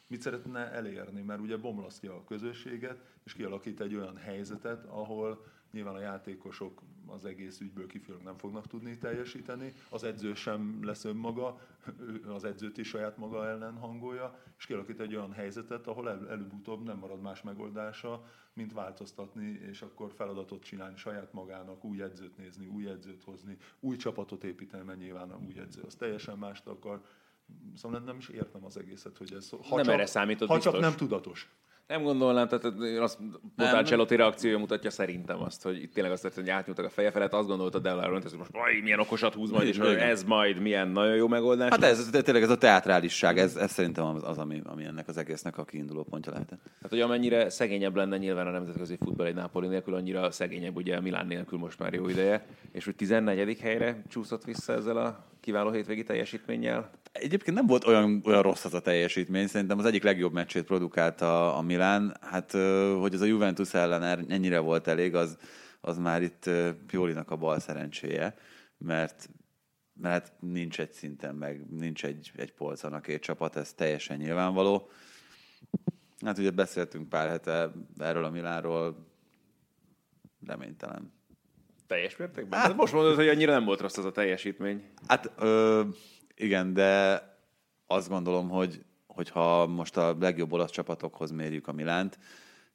mit szeretne elérni, mert ugye bomlasztja a közösséget, és kialakít egy olyan helyzetet, ahol Nyilván a játékosok az egész ügyből kifolyólag nem fognak tudni teljesíteni, az edző sem lesz önmaga, az edzőt is saját maga ellen hangolja, és kialakít egy olyan helyzetet, ahol el, előbb-utóbb nem marad más megoldása, mint változtatni, és akkor feladatot csinálni saját magának, új edzőt nézni, új edzőt hozni, új csapatot építeni, mert nyilván a új edző az teljesen mást akar. Szóval nem is értem az egészet, hogy ez... Ha nem csak, erre számított Ha biztos. csak nem tudatos. Nem gondolnám, tehát azt Botáncselotti reakciója mutatja szerintem azt, hogy itt tényleg azt történt, hogy átnyúltak a feje felett, azt gondolta Delaron, hogy most vaj, milyen okosat húz majd, és hogy ez majd milyen nagyon jó megoldás. Hát ez, ez tényleg ez a teátrálisság, ez, ez szerintem az, az ami, ami ennek az egésznek a kiinduló pontja lehetett. Hát, hogy amennyire szegényebb lenne nyilván a nemzetközi futball egy Napoli nélkül, annyira szegényebb ugye Milán nélkül most már jó ideje, és hogy 14. helyre csúszott vissza ezzel a kiváló hétvégi teljesítménnyel. Egyébként nem volt olyan, olyan rossz az a teljesítmény, szerintem az egyik legjobb meccsét produkálta a Milán. Hát, hogy az a Juventus ellen er- ennyire volt elég, az, az már itt Piolinak a bal szerencséje, mert mert nincs egy szinten, meg nincs egy, egy polcon a két csapat, ez teljesen nyilvánvaló. Hát ugye beszéltünk pár hete erről a Milánról, reménytelen. Teljes mértékben? Hát, hát most mondod, hogy annyira nem volt rossz az a teljesítmény. Hát ö, igen, de azt gondolom, hogy hogyha most a legjobb olasz csapatokhoz mérjük a Milánt,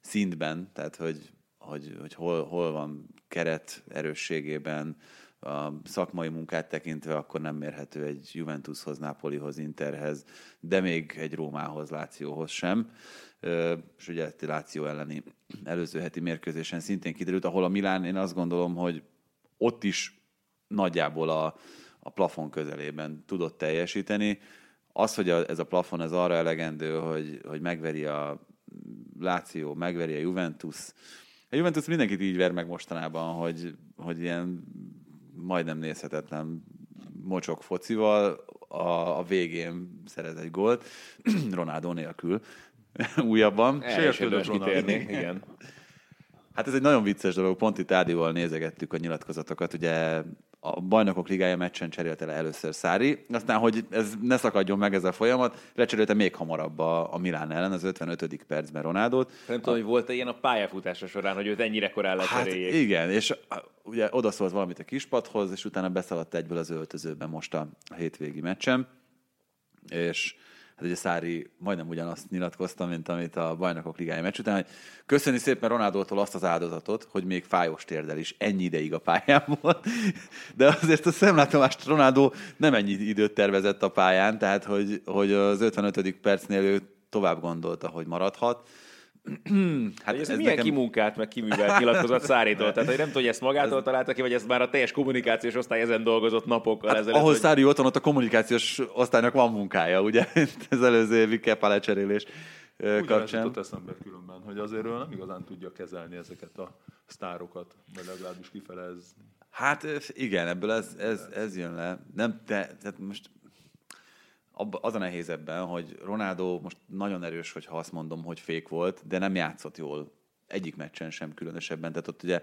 szintben, tehát hogy, hogy, hogy hol, hol van keret erősségében, a szakmai munkát tekintve, akkor nem mérhető egy Juventushoz, Napolihoz, Interhez, de még egy Rómához, Lációhoz sem. És ugye a Láció elleni előző heti mérkőzésen szintén kiderült, ahol a Milán, én azt gondolom, hogy ott is nagyjából a, a plafon közelében tudott teljesíteni. Az, hogy a, ez a plafon ez arra elegendő, hogy, hogy megveri a Láció, megveri a Juventus. A Juventus mindenkit így ver meg mostanában, hogy, hogy ilyen majdnem nézhetetlen mocsok focival a, a végén szeret egy gólt, Ronaldo nélkül újabban. Sértődött Ronaldo. Igen. Hát ez egy nagyon vicces dolog, pont itt Ádival nézegettük a nyilatkozatokat, ugye a bajnokok ligája meccsen cserélte le először Szári, aztán, hogy ez ne szakadjon meg ez a folyamat, lecserélte még hamarabb a, a Milán ellen, az 55. percben Ronaldot. Nem tudom, hogy volt-e ilyen a pályafutása során, hogy őt ennyire korán lecseréljék. Hát igen, és ugye odaszólt valamit a kispadhoz, és utána beszaladt egyből az öltözőben most a hétvégi meccsen, és hát ugye Szári majdnem ugyanazt nyilatkozta, mint amit a bajnokok ligája meccs után, hogy köszöni szépen Ronaldótól azt az áldozatot, hogy még fájós térdel is ennyi ideig a pályán volt, de azért a szemlátomást Ronaldo nem ennyi időt tervezett a pályán, tehát hogy, hogy az 55. percnél ő tovább gondolta, hogy maradhat, hát ez, ez milyen nekem... kimunkált, meg kiművelt nyilatkozat Száritól? Tehát, hogy nem tudja, hogy ezt magától találta ki, vagy ezt már a teljes kommunikációs osztály ezen dolgozott napokkal hát, ezelőtt. Ahol hogy... Szári ott van, ott a kommunikációs osztálynak van munkája, ugye? Ez előző évi Kepa lecserélés kapcsán. Úgy eszembe különben, hogy azért ő nem igazán tudja kezelni ezeket a sztárokat, vagy legalábbis kifele ez... Hát igen, ebből ez, ez, ez jön le. Nem, de, tehát most az a nehéz ebben, hogy Ronaldo most nagyon erős, hogyha azt mondom, hogy fék volt, de nem játszott jól egyik meccsen sem különösebben. Tehát ott ugye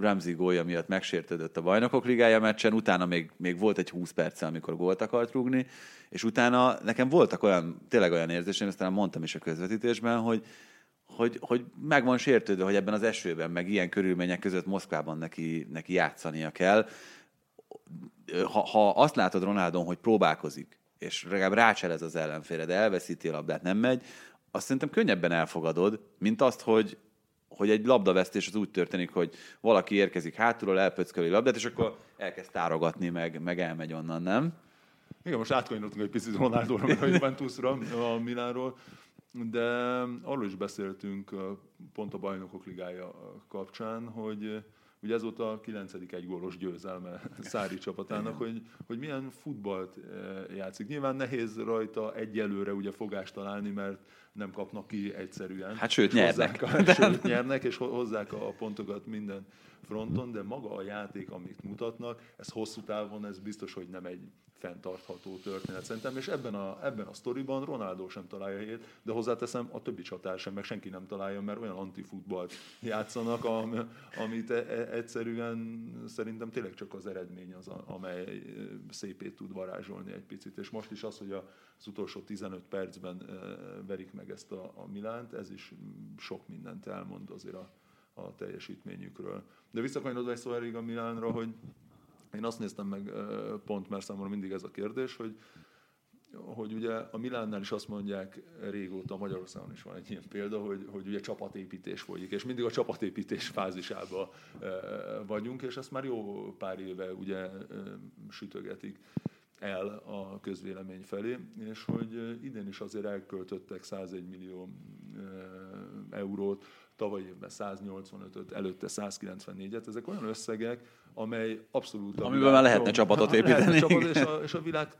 Ramsey gólya miatt megsértődött a bajnokok ligája meccsen, utána még, még volt egy 20 perce, amikor gólt akart rúgni, és utána nekem voltak olyan, tényleg olyan érzésem, aztán mondtam is a közvetítésben, hogy, hogy, hogy meg van sértődve, hogy ebben az esőben, meg ilyen körülmények között Moszkvában neki, neki játszania kell. Ha, ha azt látod Ronaldon, hogy próbálkozik, és legalább rácselez az ellenfélre, de elveszíti a labdát, nem megy, azt szerintem könnyebben elfogadod, mint azt, hogy, hogy egy labdavesztés az úgy történik, hogy valaki érkezik hátulról, elpöcköli labdát, és akkor elkezd tárogatni, meg, meg elmegy onnan, nem? Igen, most átkanyarodtunk egy picit Ronaldóra, meg a Juventusra, a Milánról, de arról is beszéltünk pont a bajnokok ligája kapcsán, hogy Ugye volt a 9. egygólos győzelme Szári csapatának, hogy, hogy milyen futballt eh, játszik. Nyilván nehéz rajta egyelőre ugye fogást találni, mert nem kapnak ki egyszerűen. Hát sőt, nyernek. A, sőt, nyernek, és hozzák a pontokat minden fronton, de maga a játék, amit mutatnak, ez hosszú távon, ez biztos, hogy nem egy fenntartható történet szerintem, és ebben a, ebben a sztoriban Ronaldo sem találja helyét, de hozzáteszem, a többi csatár sem, meg senki nem találja, mert olyan antifutballt játszanak, amit e, e, egyszerűen szerintem tényleg csak az eredmény az, amely szépét tud varázsolni egy picit, és most is az, hogy az utolsó 15 percben verik meg ezt a, a Milánt, ez is sok mindent elmond azért a, a teljesítményükről. De visszakanyarodva egy szó a Milánra, hogy én azt néztem meg pont, mert számomra mindig ez a kérdés, hogy hogy ugye a Milánnál is azt mondják régóta, Magyarországon is van egy ilyen példa, hogy, hogy ugye csapatépítés folyik, és mindig a csapatépítés fázisában vagyunk, és ezt már jó pár éve ugye sütögetik el a közvélemény felé, és hogy idén is azért elköltöttek 101 millió eurót, tavaly évben 185-öt, előtte 194-et. Ezek olyan összegek, amely abszolút... Amiben már lehetne csapatot építeni. Lehetne csapat, és, a, és a világ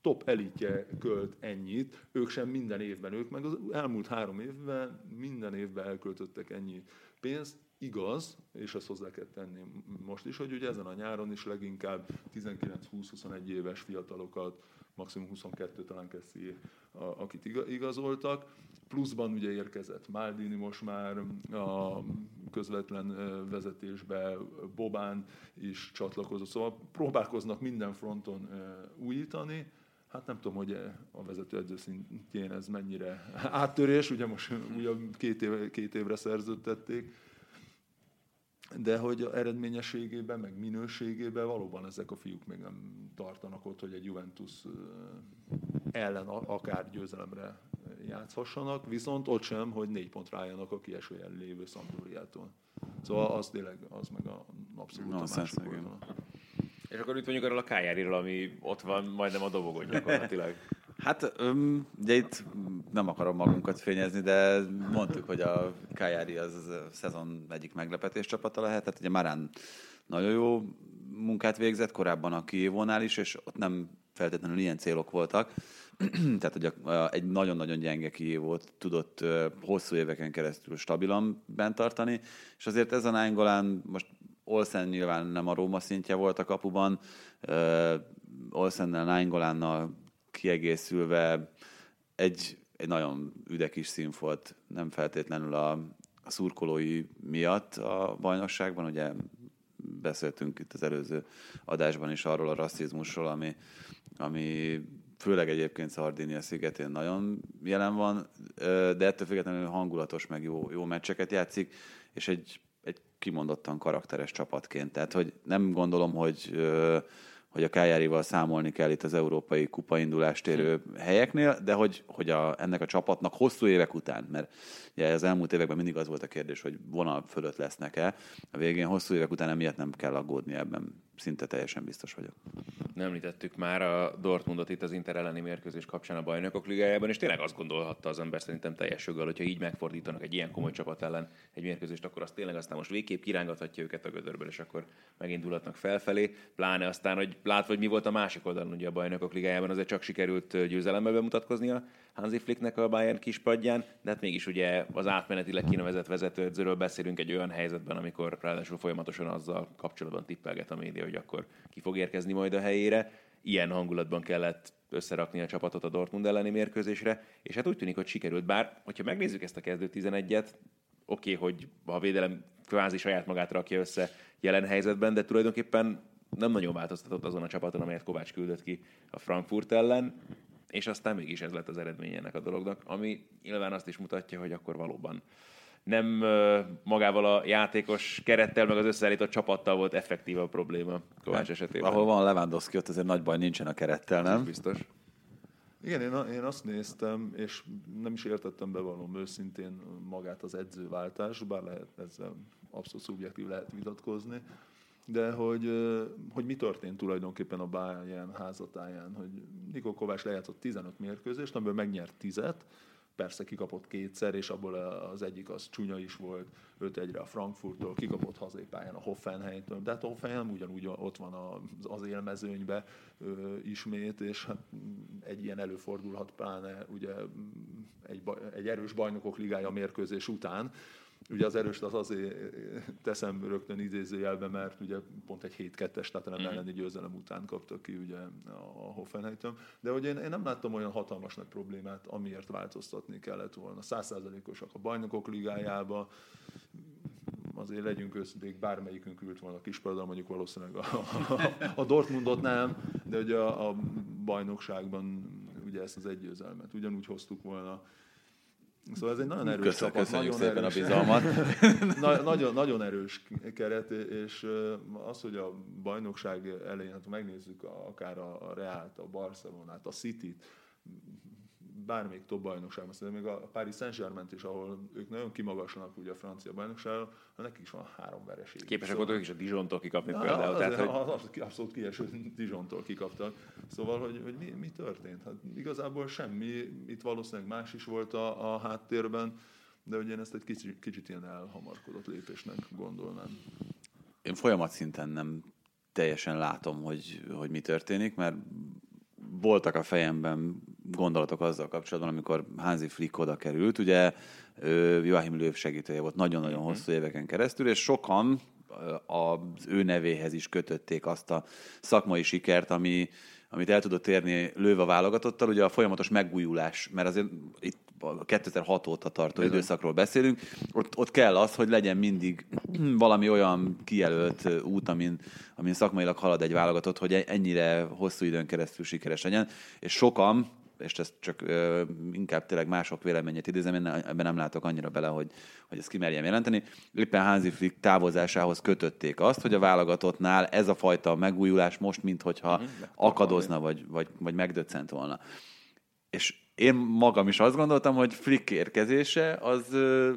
top elitje költ ennyit, ők sem minden évben, ők meg az elmúlt három évben minden évben elköltöttek ennyi pénzt, igaz, és ezt hozzá kell tenni most is, hogy ugye ezen a nyáron is leginkább 19-20-21 éves fiatalokat, maximum 22 talán Kessi, akit igazoltak, pluszban ugye érkezett Maldini most már a közvetlen vezetésbe, Bobán is csatlakozott, szóval próbálkoznak minden fronton újítani, Hát nem tudom, hogy a vezetőedző szintjén ez mennyire áttörés, ugye most újabb két, év, két évre szerződtették, de hogy a eredményességében, meg minőségében valóban ezek a fiúk még nem tartanak ott, hogy egy Juventus ellen akár győzelemre játszhassanak, viszont ott sem, hogy négy pont rájanak a kiesőjel lévő Sampdoriától. Szóval az tényleg, az meg a abszolút no, a másik És akkor itt mondjuk arról a Kájáriról, ami ott van majdnem a dobogon gyakorlatilag. Hát um, ugye itt nem akarom magunkat fényezni, de mondtuk, hogy a Kajári az a szezon egyik meglepetés csapata lehet. Tehát ugye Marán nagyon jó munkát végzett, korábban a Kievónál is, és ott nem feltétlenül ilyen célok voltak. Tehát, hogy a, egy nagyon-nagyon gyenge Kievót tudott uh, hosszú éveken keresztül stabilan bent tartani, és azért ez a Nángolán most Olsen nyilván nem a Róma szintje volt a kapuban, Olsennel, Nángolánnal kiegészülve egy, egy nagyon üde kis színfolt, nem feltétlenül a, a szurkolói miatt a bajnokságban, ugye beszéltünk itt az előző adásban is arról a rasszizmusról, ami, ami főleg egyébként Szardinia szigetén nagyon jelen van, de ettől függetlenül hangulatos, meg jó, jó meccseket játszik, és egy, egy kimondottan karakteres csapatként. Tehát, hogy nem gondolom, hogy hogy a Kájárival számolni kell itt az európai kupa indulást érő helyeknél, de hogy, hogy a, ennek a csapatnak hosszú évek után, mert ugye az elmúlt években mindig az volt a kérdés, hogy vonal fölött lesznek-e, a végén hosszú évek után emiatt nem kell aggódni ebben szinte teljesen biztos vagyok. Nem említettük már a Dortmundot itt az Inter elleni mérkőzés kapcsán a bajnokok ligájában, és tényleg azt gondolhatta az ember szerintem teljes joggal, hogyha így megfordítanak egy ilyen komoly csapat ellen egy mérkőzést, akkor azt tényleg aztán most végképp kirángathatja őket a gödörből, és akkor megindulhatnak felfelé. Pláne aztán, hogy látva, hogy mi volt a másik oldalon ugye a bajnokok ligájában, azért csak sikerült győzelemmel bemutatkoznia Hansi Flicknek a Bayern kispadján, de hát mégis ugye az átmenetileg kinevezett vezetőedzőről beszélünk egy olyan helyzetben, amikor ráadásul folyamatosan azzal kapcsolatban tippelget a média, hogy akkor ki fog érkezni majd a helyére. Ilyen hangulatban kellett összerakni a csapatot a Dortmund elleni mérkőzésre, és hát úgy tűnik, hogy sikerült. Bár, hogyha megnézzük ezt a kezdő 11-et, oké, okay, hogy a védelem kvázi saját magát rakja össze jelen helyzetben, de tulajdonképpen nem nagyon változtatott azon a csapaton, amelyet Kovács küldött ki a Frankfurt ellen és aztán mégis ez lett az eredmény ennek a dolognak, ami nyilván azt is mutatja, hogy akkor valóban nem magával a játékos kerettel, meg az összeállított csapattal volt effektív a probléma Kovács hát, esetében. Ahol van Lewandowski, ott azért nagy baj nincsen a kerettel, nem? Ez biztos. Igen, én, én azt néztem, és nem is értettem bevallom őszintén magát az edzőváltás, bár lehet ezzel abszolút szubjektív lehet vitatkozni, de hogy, hogy mi történt tulajdonképpen a Bayern házatáján, hogy Nikó Kovács lejátszott 15 mérkőzést, amiből megnyert 10 persze kikapott kétszer, és abból az egyik az csúnya is volt, 5 egyre a Frankfurttól, kikapott hazai pályán a Hoffenheimtől, de hát a Hoffenheim ugyanúgy ott van az élmezőnybe ismét, és hát egy ilyen előfordulhat pláne ugye egy, egy erős bajnokok ligája mérkőzés után, Ugye az erőst az azért teszem rögtön idézőjelbe, mert ugye pont egy 7-2-es tehát mm. elleni győzelem után kaptak ki ugye a Hoffenheim. De hogy én, én nem láttam olyan hatalmas nagy problémát, amiért változtatni kellett volna. Százszázalékosak a bajnokok ligájába, azért legyünk őszinték, bármelyikünk ült volna a kispadon, mondjuk valószínűleg a, a, a Dortmundot nem, de ugye a, a bajnokságban ugye ezt az egy győzelmet ugyanúgy hoztuk volna Szóval ez egy nagyon erős Köszön, csapat. Köszönjük nagyon szépen erős, a bizalmat. na, nagyon, nagyon erős keret, és az, hogy a bajnokság elején, hát megnézzük akár a Reált, a Barcelonát, a City-t, bármelyik top bajnokságban, szerintem még a Paris Saint-Germain is, ahol ők nagyon kimagaslanak ugye a francia bajnokságon, nekik is van három vereség. Képesek voltak is a Dijontól kikapni Na, például. Tehát, hogy... az, abszolút kieső Dijontól kikaptak. Szóval, hogy, hogy mi, mi történt? Hát igazából semmi, itt valószínűleg más is volt a, a háttérben, de ugye én ezt egy kicsit, kicsit ilyen elhamarkodott lépésnek gondolnám. Én folyamat szinten nem teljesen látom, hogy, hogy mi történik, mert voltak a fejemben gondolatok azzal kapcsolatban, amikor Hansi Flick oda került. Ugye Joachim Löw segítője volt nagyon-nagyon mm-hmm. hosszú éveken keresztül, és sokan az ő nevéhez is kötötték azt a szakmai sikert, ami, amit el tudott érni Löw a válogatottal, ugye a folyamatos megújulás, mert azért itt 2006 óta tartó Bizony. időszakról beszélünk, ott, ott kell az, hogy legyen mindig valami olyan kijelölt út, amin, amin szakmailag halad egy válogatott, hogy ennyire hosszú időn keresztül sikeres legyen, és sokan, és ezt csak ö, inkább tényleg mások véleményét idézem, én ebben nem látok annyira bele, hogy, hogy ezt kimerjem jelenteni. Éppen Hansi távozásához kötötték azt, hogy a válogatottnál ez a fajta megújulás most, minthogyha mm-hmm. akadozna, vagy, vagy, vagy megdöccent volna. És én magam is azt gondoltam, hogy Flick érkezése az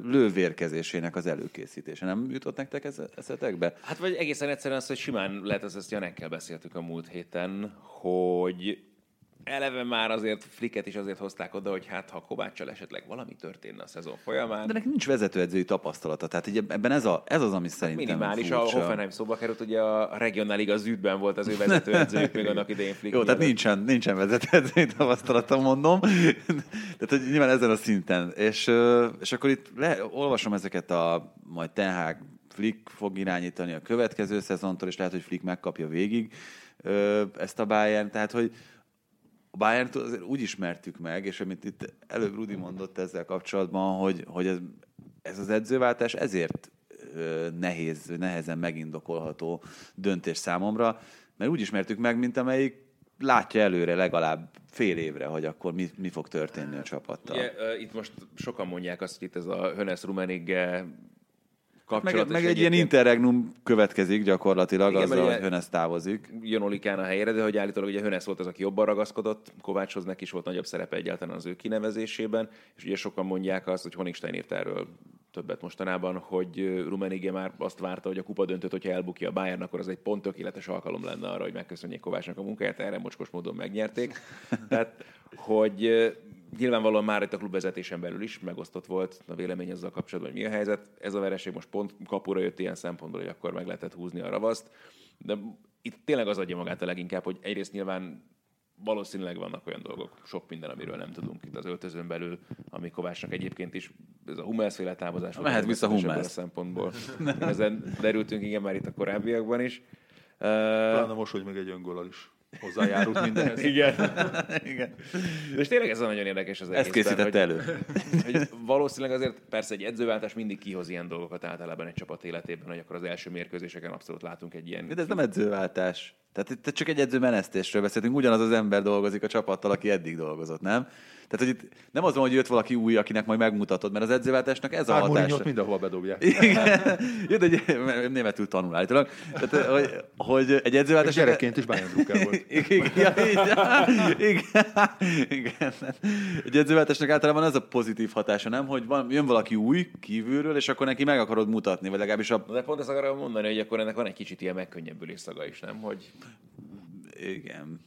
lővérkezésének az előkészítése. Nem jutott nektek ez eszetekbe? Hát vagy egészen egyszerűen az, hogy simán lehet, ezt, ezt Janekkel beszéltük a múlt héten, hogy eleve már azért Flicket is azért hozták oda, hogy hát ha Kováccsal esetleg valami történne a szezon folyamán. De neki nincs vezetőedzői tapasztalata, tehát így ebben ez, a, ez az, ami szerintem Minimális, furcsa. a Hoffenheim szóba került, ugye a regionáliga zűdben volt az ő vezetőedzőjük még annak idején Flick. Jó, tehát nincsen, nincsen vezetőedzői tapasztalata, mondom. tehát hogy nyilván ezen a szinten. És, és akkor itt le, olvasom ezeket a majd Ten Flick fog irányítani a következő szezontól, és lehet, hogy Flick megkapja végig ezt a Bayern, tehát hogy a bayern azért úgy ismertük meg, és amit itt előbb Rudi mondott ezzel kapcsolatban, hogy, hogy ez, ez az edzőváltás ezért nehéz, nehezen megindokolható döntés számomra, mert úgy ismertük meg, mint amelyik látja előre legalább fél évre, hogy akkor mi, mi fog történni a csapattal. Ugye, itt most sokan mondják azt, hogy itt ez a Hönes Rumenigge kapcsolat. Meg, meg egy ilyen interregnum következik gyakorlatilag, Igen, azzal, hogy Hönesz távozik. Jön Olikán a helyére, de hogy állítólag ugye Hönesz volt az, aki jobban ragaszkodott, Kovácshoz neki is volt nagyobb szerepe egyáltalán az ő kinevezésében, és ugye sokan mondják azt, hogy Honigstein írt erről többet mostanában, hogy Rumenige már azt várta, hogy a kupa döntött, hogyha elbukja a Bayern, akkor az egy pont tökéletes alkalom lenne arra, hogy megköszönjék Kovácsnak a munkáját, erre mocskos módon megnyerték. Tehát, hogy nyilvánvalóan már itt a klubvezetésen belül is megosztott volt a vélemény ezzel kapcsolatban, hogy mi a helyzet. Ez a vereség most pont kapura jött ilyen szempontból, hogy akkor meg lehetett húzni a ravaszt. De itt tényleg az adja magát a leginkább, hogy egyrészt nyilván valószínűleg vannak olyan dolgok, sok minden, amiről nem tudunk itt az öltözön belül, ami Kovácsnak egyébként is, ez a Hummels féle távozás. Mehet vissza Hummels. A szempontból. Ezen derültünk igen már itt a korábbiakban is. Talán most, hogy meg egy öngólal is hozzájárult mindenhez. Igen. Igen. És tényleg ez a nagyon érdekes az Ezt készítette elő. hogy valószínűleg azért persze egy edzőváltás mindig kihoz ilyen dolgokat általában egy csapat életében, hogy akkor az első mérkőzéseken abszolút látunk egy ilyen... De ez nem edzőváltás. Tehát itt csak egy edzőmenesztésről beszéltünk, ugyanaz az ember dolgozik a csapattal, aki eddig dolgozott, nem? Tehát, hogy itt nem az van, hogy jött valaki új, akinek majd megmutatod, mert az edzőváltásnak ez Már a hatása. mindenhova bedobják. Igen, Jó, de németül tanul állítólag. Tehát, hogy, hogy egy edzőváltás... Gyerekként is Bayern volt. Igen, igen, igen. Egy edzőváltásnak általában az a pozitív hatása, nem? Hogy van, jön valaki új kívülről, és akkor neki meg akarod mutatni, vagy legalábbis a... De pont ezt akarom mondani, hogy akkor ennek van egy kicsit ilyen megkönnyebbülés szaga is, nem? Hogy igen.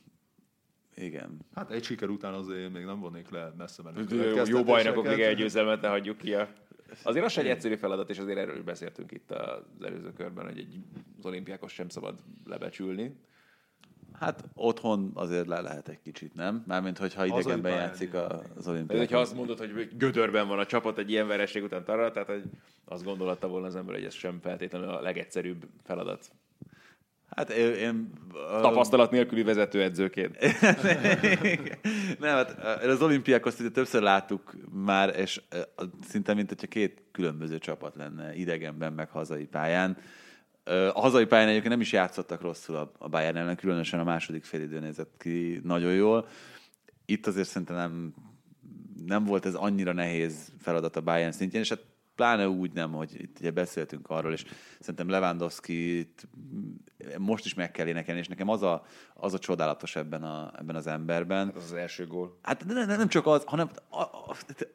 Igen. Hát egy siker után azért még nem vonnék le messze menő. Jó, jó bajnokok még egy győzelmet ne hagyjuk ki. A... Azért az egy egyszerű feladat, és azért erről is beszéltünk itt az előző körben, hogy egy, az olimpiákos sem szabad lebecsülni. Hát otthon azért le lehet egy kicsit, nem? Mármint, hogyha idegenben játszik az olimpiákon. Hogyha azt mondod, hogy gödörben van a csapat egy ilyen vereség után tarra, tehát hogy azt gondolta volna az ember, hogy ez sem feltétlenül a legegyszerűbb feladat. Hát én... Tapasztalat nélküli vezetőedzőként. Nem, hát az olimpiákot többször láttuk már, és szinte mint hogyha két különböző csapat lenne idegenben, meg hazai pályán. A hazai pályán egyébként nem is játszottak rosszul a Bayern ellen, különösen a második félidő nézett ki nagyon jól. Itt azért szerintem nem, nem volt ez annyira nehéz feladat a Bayern szintjén, és hát pláne úgy nem, hogy itt ugye beszéltünk arról, és szerintem Lewandowski most is meg kell énekelni, és nekem az a, az a csodálatos ebben, a, ebben az emberben. Hát az az első gól. Hát nem, nem csak az, hanem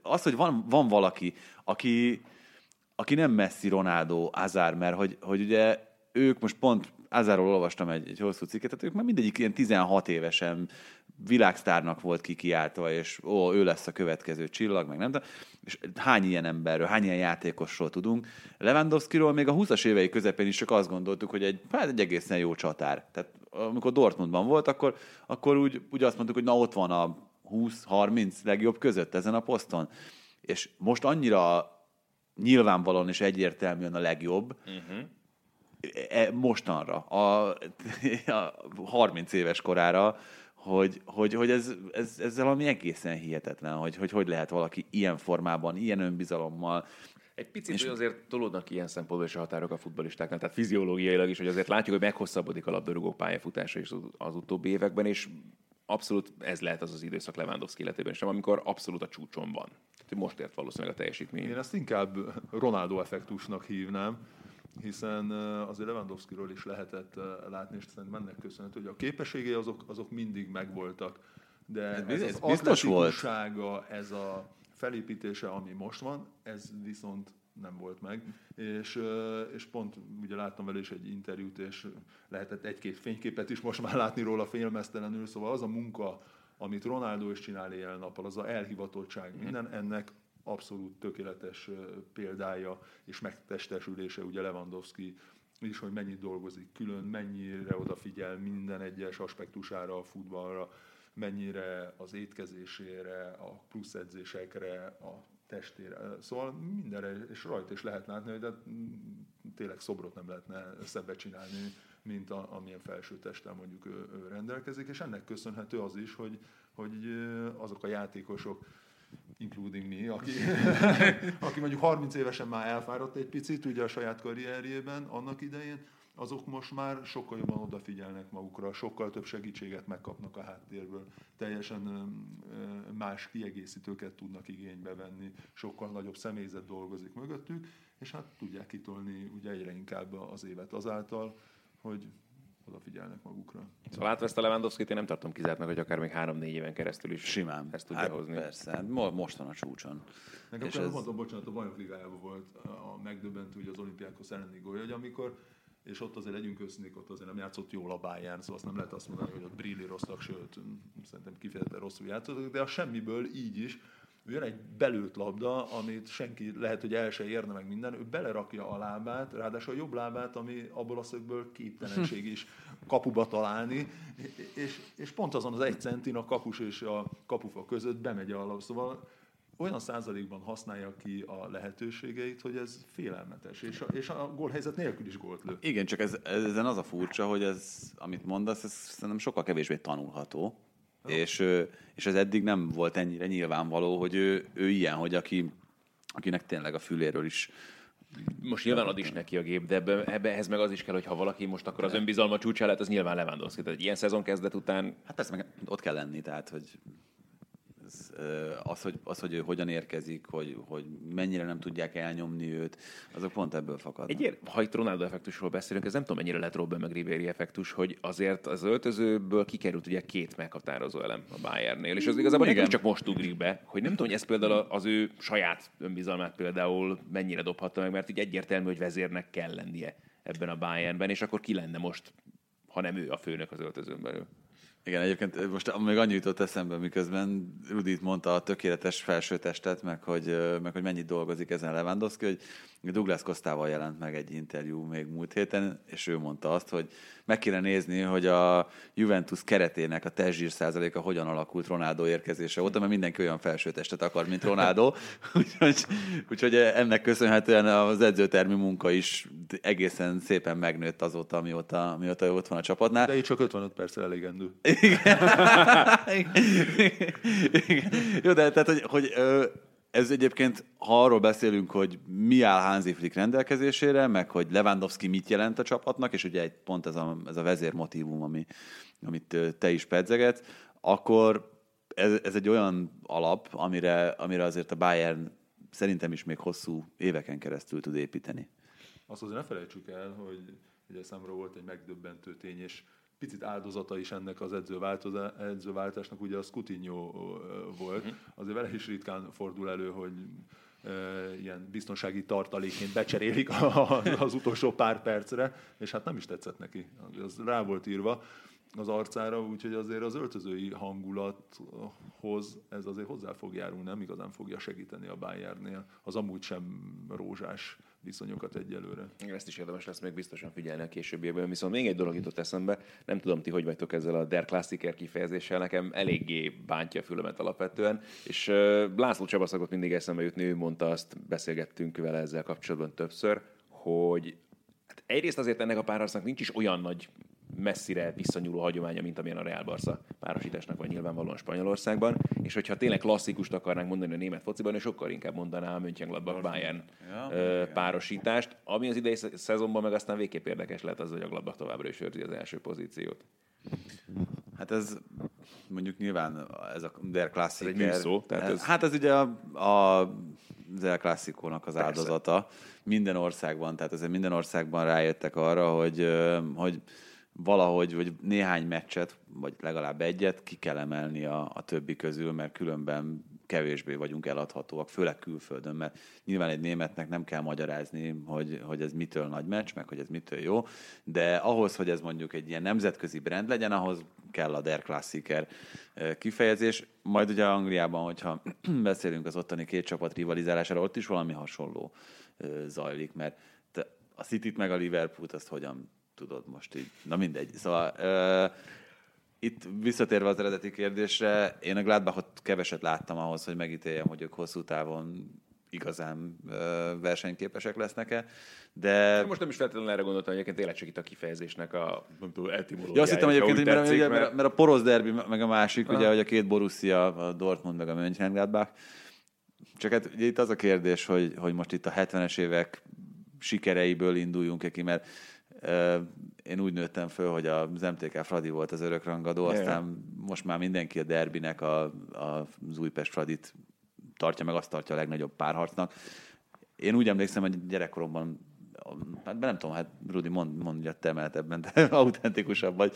az, hogy van, van valaki, aki, aki nem messzi Ronaldo, Azár, mert hogy, hogy ugye ők most pont Azárról olvastam egy, egy hosszú cikket, tehát ők már mindegyik ilyen 16 évesen világsztárnak volt kikiáltva, és ó, ő lesz a következő csillag, meg nem tudom. És hány ilyen emberről, hány ilyen játékosról tudunk. Lewandowskiról még a 20-as évei közepén is csak azt gondoltuk, hogy egy, hát egy egészen jó csatár. Tehát amikor Dortmundban volt, akkor, akkor úgy, úgy azt mondtuk, hogy na ott van a 20-30 legjobb között ezen a poszton. És most annyira nyilvánvalóan és egyértelműen a legjobb, uh-huh. mostanra, a, a 30 éves korára, hogy, hogy, hogy ez, ez, ez valami egészen hihetetlen, hogy, hogy hogy lehet valaki ilyen formában, ilyen önbizalommal, egy picit, és... hogy azért tolódnak ilyen szempontból is a határok a futbolistáknál, tehát fiziológiailag is, hogy azért látjuk, hogy meghosszabbodik a labdarúgó pályafutása is az utóbbi években, és abszolút ez lehet az az időszak Lewandowski életében sem, amikor abszolút a csúcson van. Tehát most ért valószínűleg a teljesítmény. Én ezt inkább Ronaldo effektusnak hívnám, hiszen azért Lewandowskiról is lehetett látni, és szerintem ennek köszönhető, hogy a képességei azok, azok mindig megvoltak. De ez, ez, ez az biztos volt. ez a felépítése, ami most van, ez viszont nem volt meg. És, és pont ugye láttam vele is egy interjút, és lehetett egy-két fényképet is most már látni róla félmeztelenül, szóval az a munka, amit Ronaldo is csinál éjjel-nappal, az a elhivatottság, mhm. minden ennek abszolút tökéletes példája és megtestesülése ugye Lewandowski is, hogy mennyit dolgozik külön, mennyire odafigyel minden egyes aspektusára a futballra, mennyire az étkezésére, a plusz edzésekre, a testére. Szóval mindenre, és rajta is lehet látni, hogy de tényleg szobrot nem lehetne szebbet csinálni, mint a, amilyen felső testtel mondjuk ő, ő rendelkezik, és ennek köszönhető az is, hogy, hogy azok a játékosok, including me, aki, aki mondjuk 30 évesen már elfáradt egy picit ugye a saját karrierjében annak idején, azok most már sokkal jobban odafigyelnek magukra, sokkal több segítséget megkapnak a háttérből, teljesen más kiegészítőket tudnak igénybe venni, sokkal nagyobb személyzet dolgozik mögöttük, és hát tudják kitolni ugye egyre inkább az évet azáltal, hogy odafigyelnek magukra. Szóval látva ezt a Lewandowski-t én nem tartom kizártnak, hogy akár még három-négy éven keresztül is Simán. ezt tudja hát hozni. Persze, hát most van a csúcson. Nekem és ez... mondom, bocsánat, a bajnok ligájában volt a megdöbbentő, hogy az olimpiákhoz elleni gólya, hogy amikor és ott azért legyünk őszinték, ott azért nem játszott jól a Bayern, szóval azt nem lehet azt mondani, hogy ott brilli rosszak, sőt, szerintem kifejezetten rosszul játszottak, de a semmiből így is jön egy belőtt labda, amit senki lehet, hogy el se érne meg minden, ő belerakja a lábát, ráadásul a jobb lábát, ami abból a szögből képtelenség is kapuba találni, és, és pont azon az egy centin a kapus és a kapufa között bemegy a labda. Szóval olyan százalékban használja ki a lehetőségeit, hogy ez félelmetes, és a, és a gólhelyzet nélkül is gólt lő. Igen, csak ez, ezen az a furcsa, hogy ez, amit mondasz, ez szerintem sokkal kevésbé tanulható, és, és ez eddig nem volt ennyire nyilvánvaló, hogy ő, ő ilyen, hogy aki, akinek tényleg a füléről is most nyilván ad is neki a gép, de ebbe, ebbe ehhez meg az is kell, hogy ha valaki most akkor az önbizalma csúcsá lehet, az nyilván Lewandowski. Tehát egy ilyen szezon kezdet után... Hát persze, meg ott kell lenni, tehát hogy az, hogy, az, hogy ő hogyan érkezik, hogy, hogy mennyire nem tudják elnyomni őt, azok pont ebből fakad. Egy, ha itt Ronaldo effektusról beszélünk, ez nem tudom, mennyire lett Robben meg Ribéry effektus, hogy azért az öltözőből kikerült ugye két meghatározó elem a Bayernnél, és az igazából nem csak most ugrik be, hogy nem tudom, hogy ez például az ő saját önbizalmát például mennyire dobhatta meg, mert ugye egyértelmű, hogy vezérnek kell lennie ebben a Bayernben, és akkor ki lenne most, ha nem ő a főnök az öltözőn belül. Igen, egyébként most még annyi jutott eszembe, miközben Rudit mondta a tökéletes felsőtestet, meg hogy, meg hogy mennyit dolgozik ezen Lewandowski, hogy Douglas Kostával jelent meg egy interjú még múlt héten, és ő mondta azt, hogy meg kéne nézni, hogy a Juventus keretének a testzsír százaléka hogyan alakult Ronaldo érkezése óta, mert mindenki olyan felsőtestet akar, mint Ronaldo. úgyhogy, úgyhogy ennek köszönhetően az edzőtermi munka is egészen szépen megnőtt azóta, mióta, mióta ott van a csapatnál. De így csak 55 perccel elegendő. Igen. Igen. Jó, de tehát, hogy, hogy ez egyébként, ha arról beszélünk, hogy mi áll Hansi Flick rendelkezésére, meg hogy Lewandowski mit jelent a csapatnak, és ugye egy pont ez a, ez a vezérmotívum, ami, amit te is pedzegetsz, akkor ez, ez egy olyan alap, amire, amire azért a Bayern szerintem is még hosszú éveken keresztül tud építeni. Azt azért ne felejtsük el, hogy ugye számomra volt egy megdöbbentő tény, és picit áldozata is ennek az edzőváltásnak, ugye a Coutinho volt. Mhm. Azért vele is ritkán fordul elő, hogy ilyen biztonsági tartalékként becserélik az utolsó pár percre, és hát nem is tetszett neki. Az rá volt írva. az arcára, úgyhogy azért az öltözői hangulathoz ez azért hozzá fog járulni, nem igazán fogja segíteni a Bayernnél. Az amúgy sem rózsás viszonyokat egyelőre. Ezt is érdemes lesz még biztosan figyelni a későbbiekben. Viszont még egy dolog jutott eszembe, nem tudom ti, hogy vagytok ezzel a Der Klassiker kifejezéssel, nekem eléggé bántja a fülemet alapvetően, és László Csaba szokott mindig eszembe jutni, ő mondta azt, beszélgettünk vele ezzel kapcsolatban többször, hogy hát egyrészt azért ennek a párharcnak nincs is olyan nagy messzire visszanyúló hagyománya, mint amilyen a Real Barca párosításnak van nyilvánvalóan Spanyolországban, és hogyha tényleg klasszikust akarnánk mondani a német fociban, és sokkal inkább mondaná a Mönchengladbach Bayern ja, párosítást, ami az idei szezonban meg aztán végképp érdekes lehet az, hogy a Gladbach továbbra is őrzi az első pozíciót. Hát ez mondjuk nyilván ez a Der Klassiker. Ez egy műszó, tehát ez... Hát ez ugye a, a Der Klasszikónak az áldozata. Persze. Minden országban, tehát azért minden országban rájöttek arra, hogy, hogy valahogy, vagy néhány meccset, vagy legalább egyet ki kell emelni a, a többi közül, mert különben kevésbé vagyunk eladhatóak, főleg külföldön, mert nyilván egy németnek nem kell magyarázni, hogy, hogy ez mitől nagy meccs, meg hogy ez mitől jó, de ahhoz, hogy ez mondjuk egy ilyen nemzetközi brand legyen, ahhoz kell a Der Klassiker kifejezés. Majd ugye Angliában, hogyha beszélünk az ottani két csapat rivalizálására, ott is valami hasonló zajlik, mert a City-t meg a Liverpoolt azt hogyan tudod most így. Na mindegy. Szóval uh, itt visszatérve az eredeti kérdésre, én a Gladbachot keveset láttam ahhoz, hogy megítéljem, hogy ők hosszú távon igazán uh, versenyképesek lesznek-e, de... Most nem is feltétlenül erre gondoltam, hogy egyébként tényleg csak itt a kifejezésnek a etimológiája. Ja, azt hittem egyébként, hogy mert, mert, mert, mert, a porosz derbi, meg a másik, Aha. ugye, hogy a két Borussia, a Dortmund meg a Mönchengladbach, csak hát ugye itt az a kérdés, hogy, hogy most itt a 70-es évek sikereiből induljunk ki, mert én úgy nőttem föl, hogy az MTK Fradi volt az örökrangadó, aztán most már mindenki a derbinek a, a, az Újpest Fradit tartja, meg azt tartja a legnagyobb párharcnak. Én úgy emlékszem, hogy gyerekkoromban, hát nem tudom, hát Rudi, mond, mondja te ebben, de autentikusabb vagy,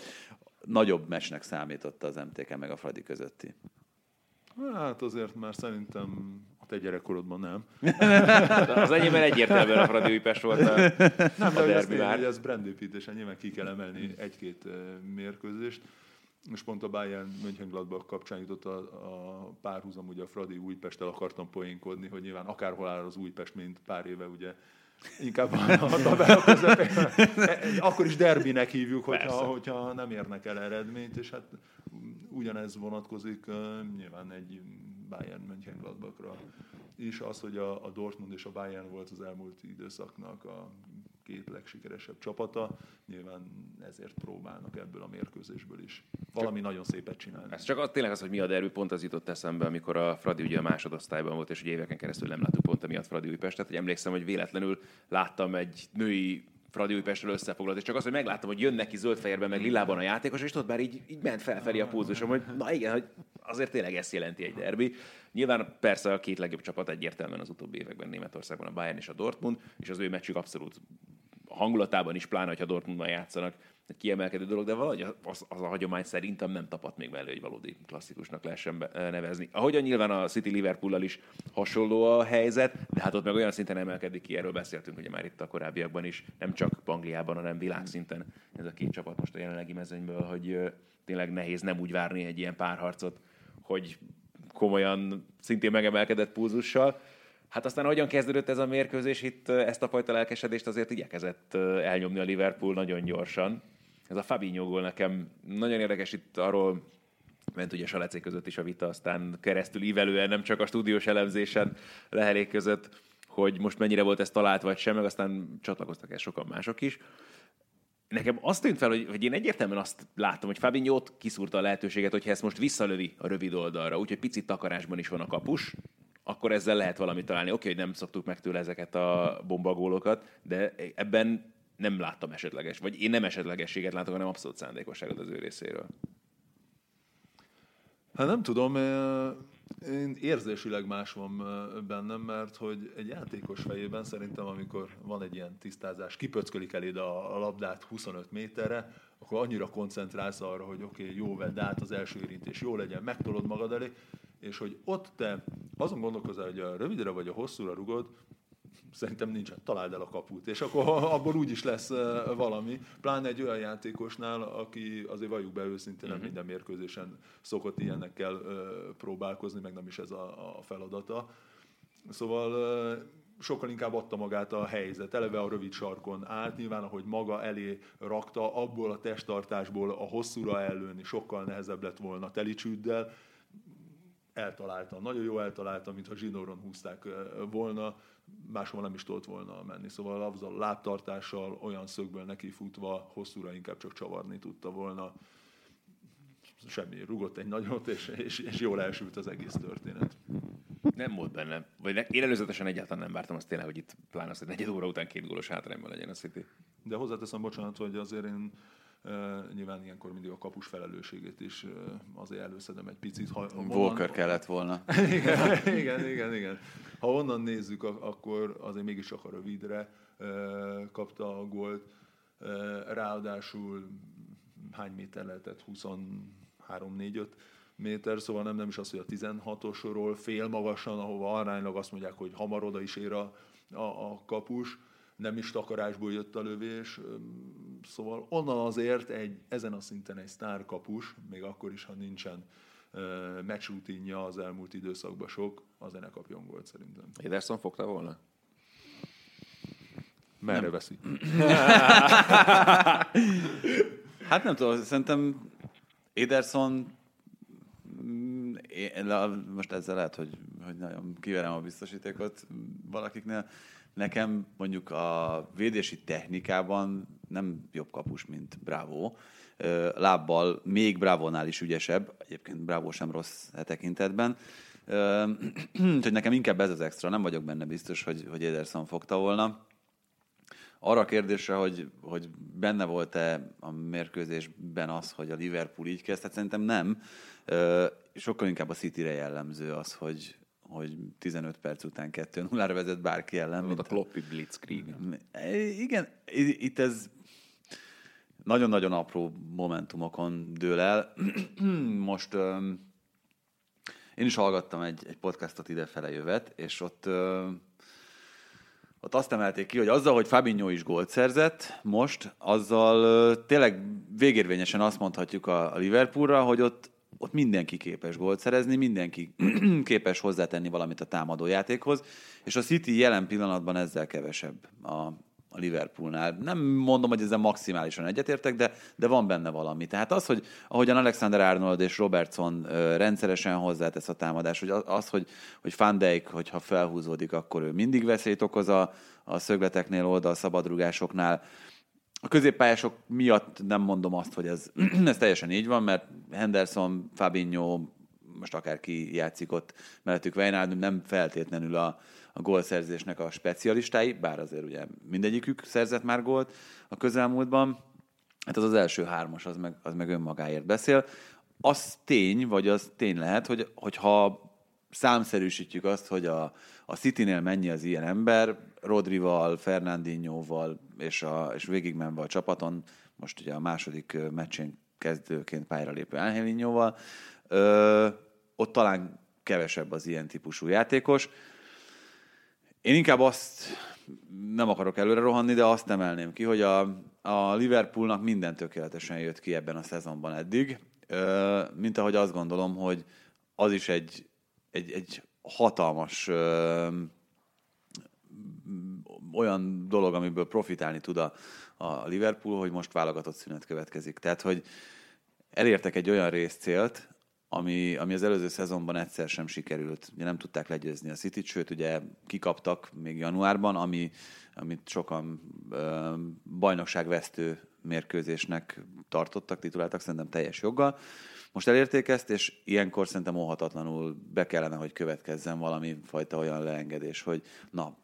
nagyobb mesnek számította az MTK meg a Fradi közötti. Hát azért már szerintem te gyerekkorodban nem. az enyémben egyértelműen a Fradi Újpest volt a, Nem, de a ez, tény, hogy ez brandépítésen nyilván ki kell emelni egy-két mérkőzést. És pont a Bayern Mönchengladbach kapcsán jutott a, a párhuzam, ugye a Fradi Újpesttel akartam poénkodni, hogy nyilván akárhol áll az Újpest, mint pár éve ugye inkább a, tabella közepén. Akkor is derbinek hívjuk, hogyha, hogyha nem érnek el eredményt, és hát ugyanez vonatkozik nyilván egy Bayern Mönchengladbachra is. Az, hogy a, a Dortmund és a Bayern volt az elmúlt időszaknak a két legsikeresebb csapata, nyilván ezért próbálnak ebből a mérkőzésből is valami csak, nagyon szépet csinálni. Ez csak az, tényleg az, hogy mi a derbi, pont az jutott eszembe, amikor a Fradi ugye a másodosztályban volt, és ugye éveken keresztül nem láttuk pont emiatt Fradi Újpestet, hogy emlékszem, hogy véletlenül láttam egy női Fradi Újpestről összefoglalt, és csak az, hogy megláttam, hogy jön neki zöld-fehérben, meg lilában a játékos, és ott már így, így ment felfelé a pulzusom, hogy na igen, hogy azért tényleg ezt jelenti egy derbi. Nyilván persze a két legjobb csapat egyértelműen az utóbbi években Németországban a Bayern és a Dortmund, és az ő meccsük abszolút hangulatában is, pláne, hogyha Dortmundban játszanak, kiemelkedő dolog, de valahogy az, az a hagyomány szerintem nem tapadt még mellé, hogy valódi klasszikusnak lehessen eh, nevezni. Ahogyan nyilván a City liverpool is hasonló a helyzet, de hát ott meg olyan szinten emelkedik ki, erről beszéltünk ugye már itt a korábbiakban is, nem csak Angliában, hanem világszinten ez a két csapat most a jelenlegi mezőnyből, hogy eh, tényleg nehéz nem úgy várni egy ilyen párharcot, hogy komolyan szintén megemelkedett pulzussal. Hát aztán hogyan kezdődött ez a mérkőzés, itt ezt a fajta lelkesedést azért igyekezett elnyomni a Liverpool nagyon gyorsan. Ez a Fabinho gól nekem nagyon érdekes, itt arról ment ugye Salecé között is a vita, aztán keresztül ívelően, nem csak a stúdiós elemzésen lehelék között, hogy most mennyire volt ez talált vagy sem, meg aztán csatlakoztak el sokan mások is. Nekem azt tűnt fel, hogy, hogy én egyértelműen azt látom, hogy Fabinho kiszúrta a lehetőséget, hogyha ezt most visszalövi a rövid oldalra, úgyhogy picit takarásban is van a kapus, akkor ezzel lehet valamit találni. Oké, hogy nem szoktuk meg tőle ezeket a bombagólokat, de ebben nem láttam esetleges, vagy én nem esetlegességet látok, hanem abszolút szándékosságot az ő részéről. Hát nem tudom, én érzésileg más van bennem, mert hogy egy játékos fejében szerintem, amikor van egy ilyen tisztázás, kipöckölik eléd a labdát 25 méterre, akkor annyira koncentrálsz arra, hogy oké, okay, jó vedd át az első érintés, jó legyen, megtolod magad elé, és hogy ott te azon gondolkozol, hogy a rövidre vagy a hosszúra rugod, szerintem nincsen, találd el a kaput, és akkor abból úgy is lesz valami, pláne egy olyan játékosnál, aki azért valljuk be őszintén, nem mhm. minden mérkőzésen szokott ilyenekkel próbálkozni, meg nem is ez a, a feladata. Szóval sokkal inkább adta magát a helyzet. Eleve a rövid sarkon állt, nyilván ahogy maga elé rakta, abból a testtartásból a hosszúra ellőni sokkal nehezebb lett volna telicsűddel, eltalálta, nagyon jó eltalálta, mintha zsinóron húzták volna, máshol nem is tudott volna menni. Szóval azzal a lábtartással, olyan szögből neki futva, hosszúra inkább csak csavarni tudta volna. Semmi, rugott egy nagyot, és, és, és jól elsült az egész történet. Nem volt benne. Vagy én előzetesen egyáltalán nem vártam azt tényleg, hogy itt pláne az, hogy negyed óra után két gólos hátrányban legyen a City. De hozzáteszem, bocsánat, hogy azért én nyilván ilyenkor mindig a kapus felelősségét is azért előszedem egy picit. Ha, ha Volker kellett volna. igen, igen, igen, igen. Ha onnan nézzük, akkor azért mégis csak a rövidre kapta a gólt. Ráadásul hány méter lehetett? 23-4-5 méter, szóval nem, nem is az, hogy a 16-osról fél magasan, ahova aránylag azt mondják, hogy hamar oda is ér a, a, a kapus, nem is takarásból jött a lövés, szóval onnan azért egy, ezen a szinten egy sztárkapus, még akkor is, ha nincsen meccsrutinja az elmúlt időszakban sok, az ne kapjon gólt szerintem. Ederson fogta volna? Merre nem. veszi? hát nem tudom, szerintem Ederson én, most ezzel lehet, hogy, hogy nagyon kiverem a biztosítékot valakiknél. Nekem mondjuk a védési technikában nem jobb kapus, mint Bravo. Lábbal még Bravo-nál is ügyesebb, egyébként Bravo sem rossz e tekintetben. Úgyhogy nekem inkább ez az extra, nem vagyok benne biztos, hogy, hogy Ederson fogta volna. Arra a kérdésre, hogy, hogy benne volt-e a mérkőzésben az, hogy a Liverpool így kezd, hát szerintem nem sokkal inkább a City-re jellemző az, hogy, hogy 15 perc után 2-0-ra vezet bárki ellen. Mint a Kloppi Blitzkrieg. Igen, itt ez nagyon-nagyon apró momentumokon dől el. Most um, én is hallgattam egy, egy podcastot idefele jövet, és ott uh, ott azt emelték ki, hogy azzal, hogy Fabinho is gólt szerzett most, azzal tényleg végérvényesen azt mondhatjuk a Liverpoolra, hogy ott ott mindenki képes gólt szerezni, mindenki képes hozzátenni valamit a támadójátékhoz, és a City jelen pillanatban ezzel kevesebb a, a Liverpoolnál. Nem mondom, hogy ezzel maximálisan egyetértek, de, de van benne valami. Tehát az, hogy ahogyan Alexander Arnold és Robertson rendszeresen hozzátesz a támadás, hogy az, hogy, hogy Van Dijk, hogyha felhúzódik, akkor ő mindig veszélyt okoz a, a szögleteknél, oldal szabadrugásoknál, a középpályások miatt nem mondom azt, hogy ez, ez teljesen így van, mert Henderson, Fabinho, most akárki játszik ott mellettük Wijnaldum, nem feltétlenül a, a gólszerzésnek a specialistái, bár azért ugye mindegyikük szerzett már gólt a közelmúltban. Hát az az első hármas, az meg, az meg önmagáért beszél. Az tény, vagy az tény lehet, hogy, hogyha számszerűsítjük azt, hogy a, a City-nél mennyi az ilyen ember, Rodrival, Fernandinhoval és, a, és végigmenve a csapaton, most ugye a második meccsén kezdőként pályára lépő Angelinhoval, ott talán kevesebb az ilyen típusú játékos. Én inkább azt nem akarok előre rohanni, de azt emelném ki, hogy a, a Liverpoolnak minden tökéletesen jött ki ebben a szezonban eddig, mint ahogy azt gondolom, hogy az is egy, egy, egy hatalmas olyan dolog, amiből profitálni tud a, a Liverpool, hogy most válogatott szünet következik. Tehát, hogy elértek egy olyan részcélt, ami, ami az előző szezonban egyszer sem sikerült. Ugye nem tudták legyőzni a city sőt, ugye kikaptak még januárban, ami, amit sokan ö, bajnokságvesztő mérkőzésnek tartottak, tituláltak szerintem teljes joggal. Most elérték ezt, és ilyenkor szerintem óhatatlanul be kellene, hogy következzen valami fajta olyan leengedés, hogy na,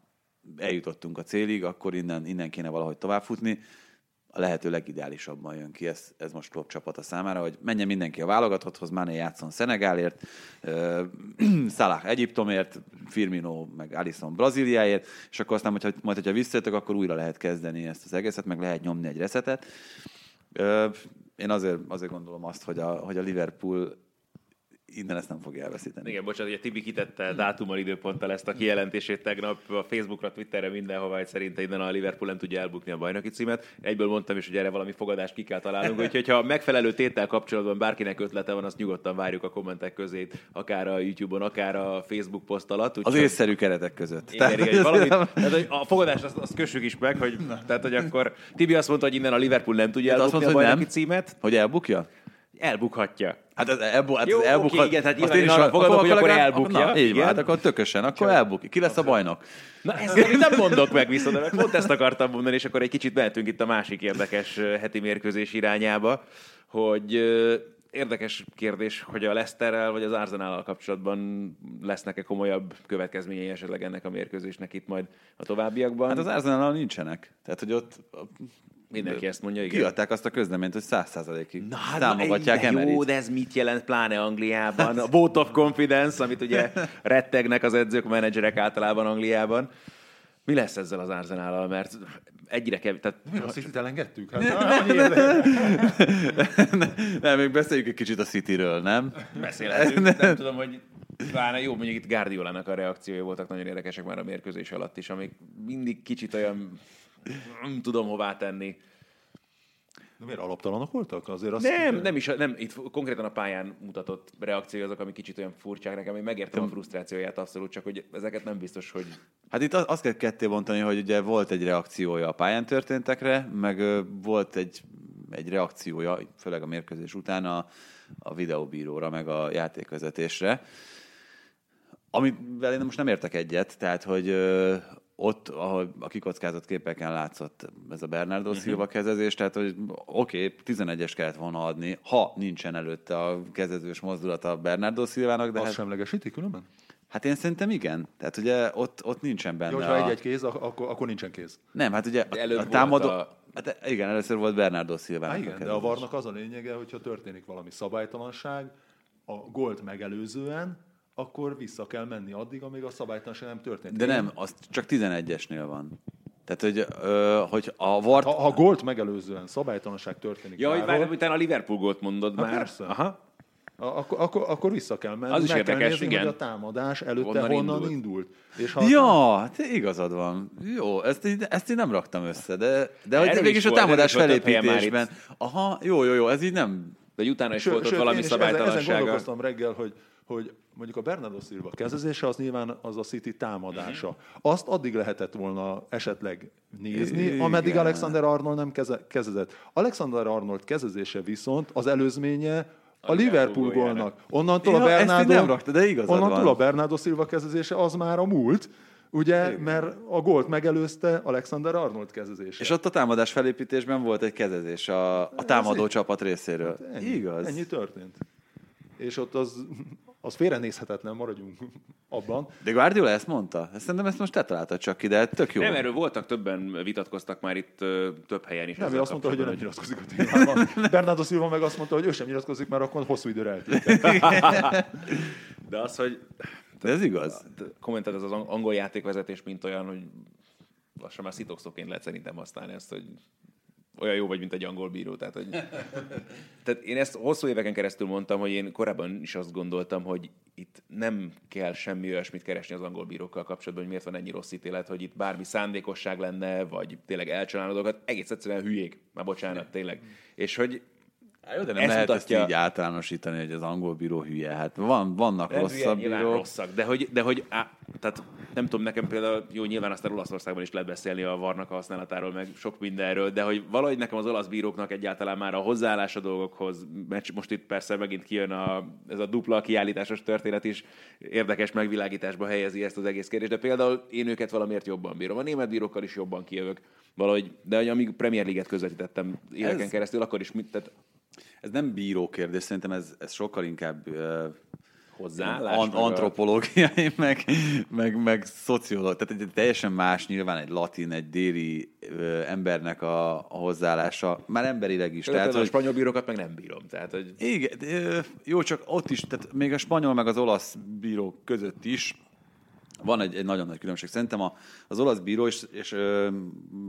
eljutottunk a célig, akkor innen, innen kéne valahogy továbbfutni. A lehető legideálisabban jön ki ez, ez most Klopp csapata számára, hogy menjen mindenki a válogatotthoz, Mané játszon Szenegálért, uh, Salah Egyiptomért, Firmino meg Alisson Brazíliáért, és akkor aztán, hogyha, majd, hogyha visszajöttök, akkor újra lehet kezdeni ezt az egészet, meg lehet nyomni egy reszetet. Én azért, azért gondolom azt, hogy a, hogy a Liverpool innen ezt nem fogja elveszíteni. Igen, bocsánat, ugye Tibi kitette dátummal, időponttal ezt a kijelentését tegnap a Facebookra, Twitterre, mindenhova, hogy szerinte innen a Liverpool nem tudja elbukni a bajnoki címet. Egyből mondtam is, hogy erre valami fogadást ki kell találnunk, úgyhogy ha megfelelő tétel kapcsolatban bárkinek ötlete van, azt nyugodtan várjuk a kommentek közé, akár a YouTube-on, akár a Facebook poszt alatt. Az észszerű keretek között. Igen, tehát, igen, valamit, tehát, hogy a fogadást azt, azt kössük is meg, hogy, tehát, hogy akkor Tibi azt mondta, hogy innen a Liverpool nem tudja elbukni mondta, a bajnoki nem? címet. Hogy elbukja? Elbukhatja. Hát ez elbu, hát Jó, ez oké, elbukhat. igen, tehát nyilván én arra fogadok, hogy akkor elbukja. Na, így van, hát akkor tökösen, akkor elbukja. Ki lesz a bajnok? Na ezt nem mondok meg viszont, pont ezt akartam mondani, és akkor egy kicsit mehetünk itt a másik érdekes heti mérkőzés irányába, hogy érdekes kérdés, hogy a Leicesterrel vagy az Arsenal kapcsolatban lesznek-e komolyabb következményei esetleg ennek a mérkőzésnek itt majd a továbbiakban. Hát az Arsenal nincsenek. Tehát, hogy ott Mindenki ezt mondja, igen. kiadták azt a közleményt, hogy száz százalékig Na, hát támogatják de jó, de ez mit jelent pláne Angliában? A vote of confidence, amit ugye rettegnek az edzők, menedzserek általában Angliában. Mi lesz ezzel az Arsenal-al? Mert egyre kevés, tehát Mi azt itt elengedtük? Hát, annyi érdekel. Nem, még beszéljük egy kicsit a Cityről, nem? beszélhetünk. Nem tudom, hogy pláne jó, mondjuk itt Guardiolának a reakciói voltak nagyon érdekesek már a mérkőzés alatt is, amik mindig kicsit olyan nem tudom hová tenni. De miért alaptalanok voltak? Azért azt Nem, nem is, nem, itt konkrétan a pályán mutatott reakció azok, ami kicsit olyan furcsák nekem, én megértem a frusztrációját abszolút, csak hogy ezeket nem biztos, hogy Hát itt azt kell ketté bontani, hogy ugye volt egy reakciója a pályán történtekre, meg volt egy, egy reakciója, főleg a mérkőzés után a, a videóbíróra, meg a játékvezetésre. Amivel én most nem értek egyet, tehát hogy ott, ahol a kikockázott képeken látszott ez a Bernardo Silva kezezés, tehát hogy oké, okay, 11-es kellett volna adni, ha nincsen előtte a kezezős mozdulata a Bernardo Silvának, de Azt hát, semlegesíti különben? hát én szerintem igen. Tehát ugye ott, ott nincsen benne Ja, hogyha a... egy-egy kéz, ak- akkor, akkor nincsen kéz. Nem, hát ugye De a, előbb a volt támadó... a- Hát igen, először volt Bernardo Silva. Há, igen, de a varnak az a lényege, hogyha történik valami szabálytalanság, a gólt megelőzően, akkor vissza kell menni addig, amíg a szabálytalanság nem történt. De Én- nem, az csak 11-esnél van. Tehát, hogy, ö, hogy a VAR... Ha, ha gólt megelőzően szabálytalanság történik Ja, hogy bárhol, várj, utána a Liverpool gólt mondod Hát már. persze. Aha. akkor, akkor, akkor vissza kell menni. Az is meg kell érdekes, nézni, igen. hogy a támadás előtte Honnan honnan, indult. indult. És ha Ja, hát igazad van. Jó, ezt, így- ezt én nem raktam össze, de, de hogy is a támadás már felépítésben. Aha, jó, jó, jó, ez így nem... De utána is volt ott sőt, valami is ezen, ezen szabálytalansága. gondolkoztam reggel, hogy, hogy mondjuk a Bernardo Silva kezezése az nyilván az a City támadása. Azt addig lehetett volna esetleg nézni, Igen. ameddig Alexander Arnold nem keze, kezezett. Alexander Arnold kezezése viszont az előzménye a, Liverpool Liverpool gólnak. Onnantól Ja, a Bernardo, nem rakta, de igazad onnantól van. a Bernardo Silva kezezése az már a múlt, ugye, mert a gólt megelőzte Alexander Arnold kezezése. És ott a támadás felépítésben volt egy kezezés a, a támadó így- csapat részéről. Ennyi, Igaz. Ennyi történt. És ott az, az félrenézhetetlen, maradjunk abban. De Guardiola ezt mondta? Ezt szerintem ezt most te találtad csak ide, hát tök jó. Nem, erről voltak többen, vitatkoztak már itt ö, több helyen is. Nem, ő azt mondta, hogy ő nem nyilatkozik a témában. Bernardo Silva meg azt mondta, hogy ő sem nyilatkozik, mert akkor hosszú időre eltűnt. De az, hogy De ez igaz. kommentált ez az ang- angol játékvezetés, mint olyan, hogy lassan már szitokszóként lehet szerintem használni ezt, hogy olyan jó vagy, mint egy angol bíró. Tehát, hogy... Tehát én ezt hosszú éveken keresztül mondtam, hogy én korábban is azt gondoltam, hogy itt nem kell semmi olyasmit keresni az angol bírókkal kapcsolatban, hogy miért van ennyi rossz ítélet, hogy itt bármi szándékosság lenne, vagy tényleg elcsináló dolgokat. Egész egyszerűen hülyék. Már bocsánat, tényleg. És hogy jó, de nem Ezt lehet mutatja- ezt így általánosítani, hogy az angol bíró hülye. Hát van, vannak hülye, rosszabb nyilván bírók. rosszak, de hogy, de hogy á, tehát nem tudom, nekem például, jó, nyilván aztán Olaszországban is lehet beszélni a varnak a használatáról, meg sok mindenről, de hogy valahogy nekem az olasz bíróknak egyáltalán már a hozzáállás a dolgokhoz, mert most itt persze megint kijön a, ez a dupla kiállításos történet is, érdekes megvilágításba helyezi ezt az egész kérdést, de például én őket valamiért jobban bírom. A német bírókkal is jobban kijövök valahogy, de hogy amíg Premier League-et közvetítettem éveken Ez- keresztül, akkor is mit, tehát Ez nem bíró kérdés, szerintem ez, ez sokkal inkább uh, hozzáállás. an- meg a- antropológiai, meg, meg, meg szociológ. Tehát egy teljesen más nyilván egy latin, egy déli ö, embernek a, a hozzáállása, már emberileg is. Tehát, Tehát, a hogy, spanyol bírókat meg nem bírom. Tehát, hogy igen, ö, jó, csak ott is, tehát még a spanyol meg az olasz bírók között is van egy, egy nagyon nagy különbség. Szerintem a, az olasz bíró, és, és ö,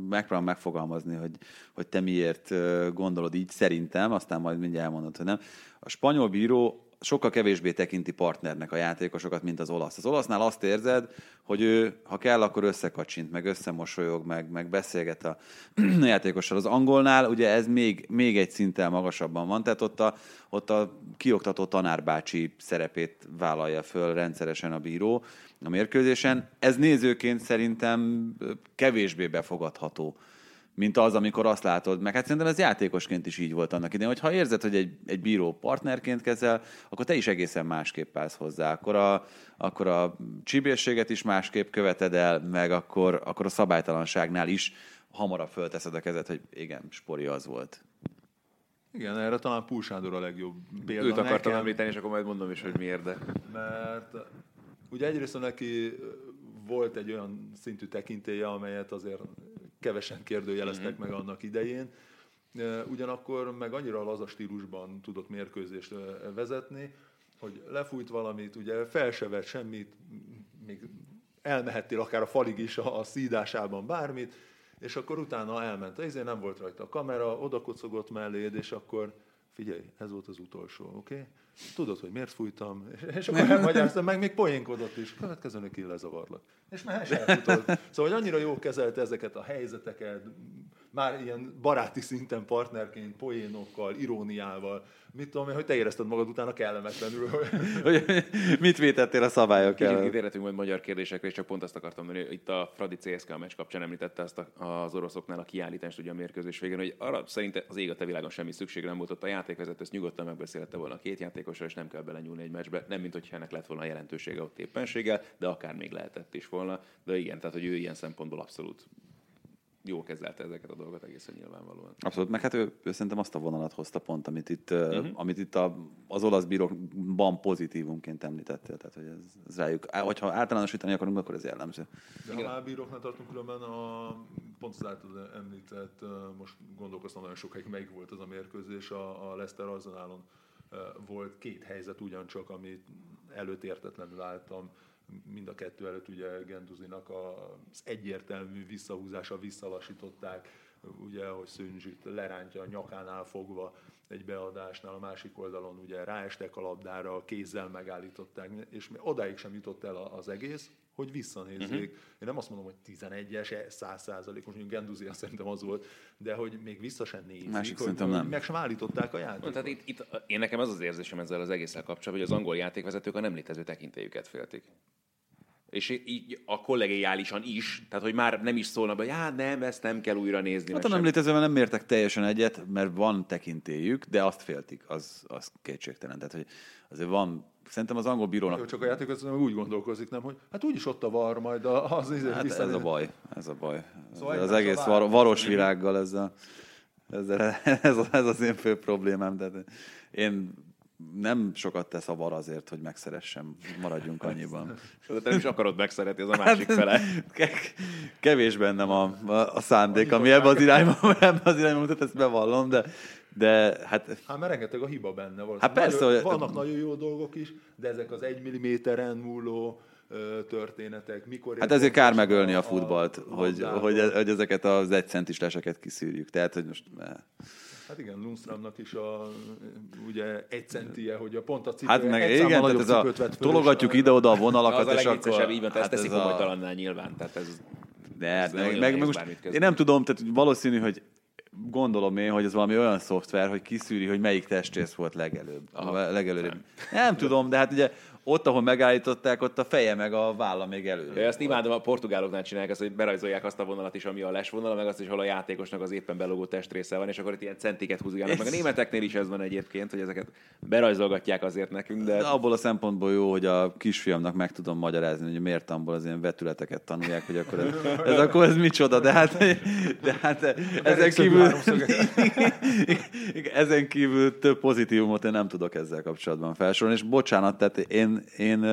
megpróbálom megfogalmazni, hogy, hogy te miért ö, gondolod így, szerintem, aztán majd mindjárt elmondod, hogy nem. A spanyol bíró sokkal kevésbé tekinti partnernek a játékosokat, mint az olasz. Az olasznál azt érzed, hogy ő, ha kell, akkor összekacsint, meg összemosolyog, meg, meg beszélget a játékossal. Az angolnál ugye ez még, még egy szinten magasabban van, tehát ott a, ott a kioktató tanárbácsi szerepét vállalja föl rendszeresen a bíró a mérkőzésen. Ez nézőként szerintem kevésbé befogadható mint az, amikor azt látod, meg hát szerintem ez játékosként is így volt annak idején, hogy ha érzed, hogy egy, egy bíró partnerként kezel, akkor te is egészen másképp állsz hozzá. Akkor a, akkor a csibészséget is másképp követed el, meg akkor, akkor a szabálytalanságnál is hamarabb fölteszed a kezed, hogy igen, Spori az volt. Igen, erre talán Púl Sándor a legjobb példa. Őt akartam nekem, említeni, és akkor majd mondom is, hogy miért, de... Mert ugye egyrészt neki volt egy olyan szintű tekintélye, amelyet azért kevesen kérdőjeleztek mm-hmm. meg annak idején. Ugyanakkor meg annyira laza stílusban tudott mérkőzést vezetni, hogy lefújt valamit, ugye fel se vett semmit, még elmehettél akár a falig is a, a szídásában bármit, és akkor utána elment. Ezért nem volt rajta a kamera, oda kocogott melléd, és akkor figyelj, ez volt az utolsó, oké? Okay? Tudod, hogy miért fújtam? És, akkor elmagyaráztam, meg még poénkodott is. Következőnek én lezavarlak. És mehes elfutod. Szóval, hogy annyira jó kezelte ezeket a helyzeteket, már ilyen baráti szinten partnerként, poénokkal, iróniával, mit tudom én, hogy te érezted magad utána kellemetlenül. hogy mit vétettél a szabályok ellen? Kicsit kitérhetünk majd magyar kérdésekre, és csak pont azt akartam mondani, hogy itt a Fradi CSK meccs kapcsán említette azt az oroszoknál a kiállítást ugye a mérkőzés végén, hogy arra szerint az ég a te világon semmi szükség nem volt ott a játékvezető, ezt nyugodtan megbeszélette volna a két játékosra, és nem kell belenyúlni egy meccsbe. Nem, mint hogyha ennek lett volna jelentősége ott éppenséggel, de akár még lehetett is volna. De igen, tehát hogy ő ilyen szempontból abszolút jó kezelte ezeket a dolgokat egészen nyilvánvalóan. Abszolút, meg hát ő, ő szerintem azt a vonalat hozta pont, amit itt, uh-huh. amit itt a, az olasz bírókban pozitívumként említettél, tehát hogy ez, ez rájuk, hogyha általánosítani akarunk, akkor ez jellemző. De ha már bíróknál tartunk különben, a, pont az által említett, most gondolkoztam nagyon sokáig, melyik volt az a mérkőzés, a, a Leicester Arsenalon volt két helyzet ugyancsak, amit előtt értetlenül álltam, mind a kettő előtt ugye Genduzinak az egyértelmű visszahúzása visszalasították, ugye, hogy Szönzsit lerántja a nyakánál fogva egy beadásnál, a másik oldalon ugye ráestek a labdára, kézzel megállították, és odáig sem jutott el az egész, hogy visszanézzék. Uh-huh. Én nem azt mondom, hogy 11-es, 100 százalék, most mondjuk Genduzi szerintem az volt, de hogy még vissza sem nézik, Másik hogy, nem. meg sem állították a játékot. Tehát itt, itt, én nekem az az érzésem ezzel az egésszel kapcsolatban, hogy az angol játékvezetők a nem létező tekintélyüket féltik és így a kollegiálisan is, tehát hogy már nem is szólna, hogy hát nem, ezt nem kell újra nézni. Hát a nem létezővel nem mértek teljesen egyet, mert van tekintélyük, de azt féltik, az, az kétségtelen. Tehát, hogy azért van Szerintem az angol bírónak... Jó, csak a játékos úgy gondolkozik, nem, hogy hát úgyis ott a var, majd az izé hát ez a baj, ez a baj. Szóval az egész var, varos virággal ez, a, ez, ez, ez az én fő problémám, de én nem sokat tesz a var azért, hogy megszeressem, maradjunk annyiban. De te nem is akarod megszeretni, az a másik fele. Kevés bennem a, a, a szándék, ami ebbe az irányba, ebbe az irányba mutat, ezt bevallom, de, de hát... Hát mert rengeteg a hiba benne. Hát persze, nagyon, hogy... Vannak nagyon jó dolgok is, de ezek az egy milliméteren múló történetek. Mikor hát ezért kár megölni a, a futballt, a hogy, hogy, hogy ezeket az egy centis leseket kiszűrjük. Tehát, hogy most... Hát igen, Lundströmnak is a, ugye egy centie, hogy a pont a cipő, Hát meg igen, tehát ez a, tologatjuk ide-oda a vonalakat, az és akkor... így van, hát ez, ez a... komolytalannál nyilván, tehát ez... De hát, meg, meg, meg most, én nem tudom, tehát valószínű, hogy gondolom én, hogy ez valami olyan szoftver, hogy kiszűri, hogy melyik testrész volt legelőbb. Aha, legelőbb. Nem. nem tudom, de hát ugye ott, ahol megállították, ott a feje meg a válla még előre. Ezt imádom, a portugáloknál csinálják azt, hogy berajzolják azt a vonalat is, ami a lesvonal, meg azt is, hol a játékosnak az éppen belogó testrésze van, és akkor itt ilyen centiket húzgálnak. Meg a németeknél is ez van egyébként, hogy ezeket berajzolgatják azért nekünk. De... de abból a szempontból jó, hogy a kisfiamnak meg tudom magyarázni, hogy miért abból az ilyen vetületeket tanulják, hogy akkor ez, ez akkor ez micsoda, de hát, de hát ezen kívül, ezen kívül több pozitívumot én nem tudok ezzel kapcsolatban felsorolni, és bocsánat, tehát én én,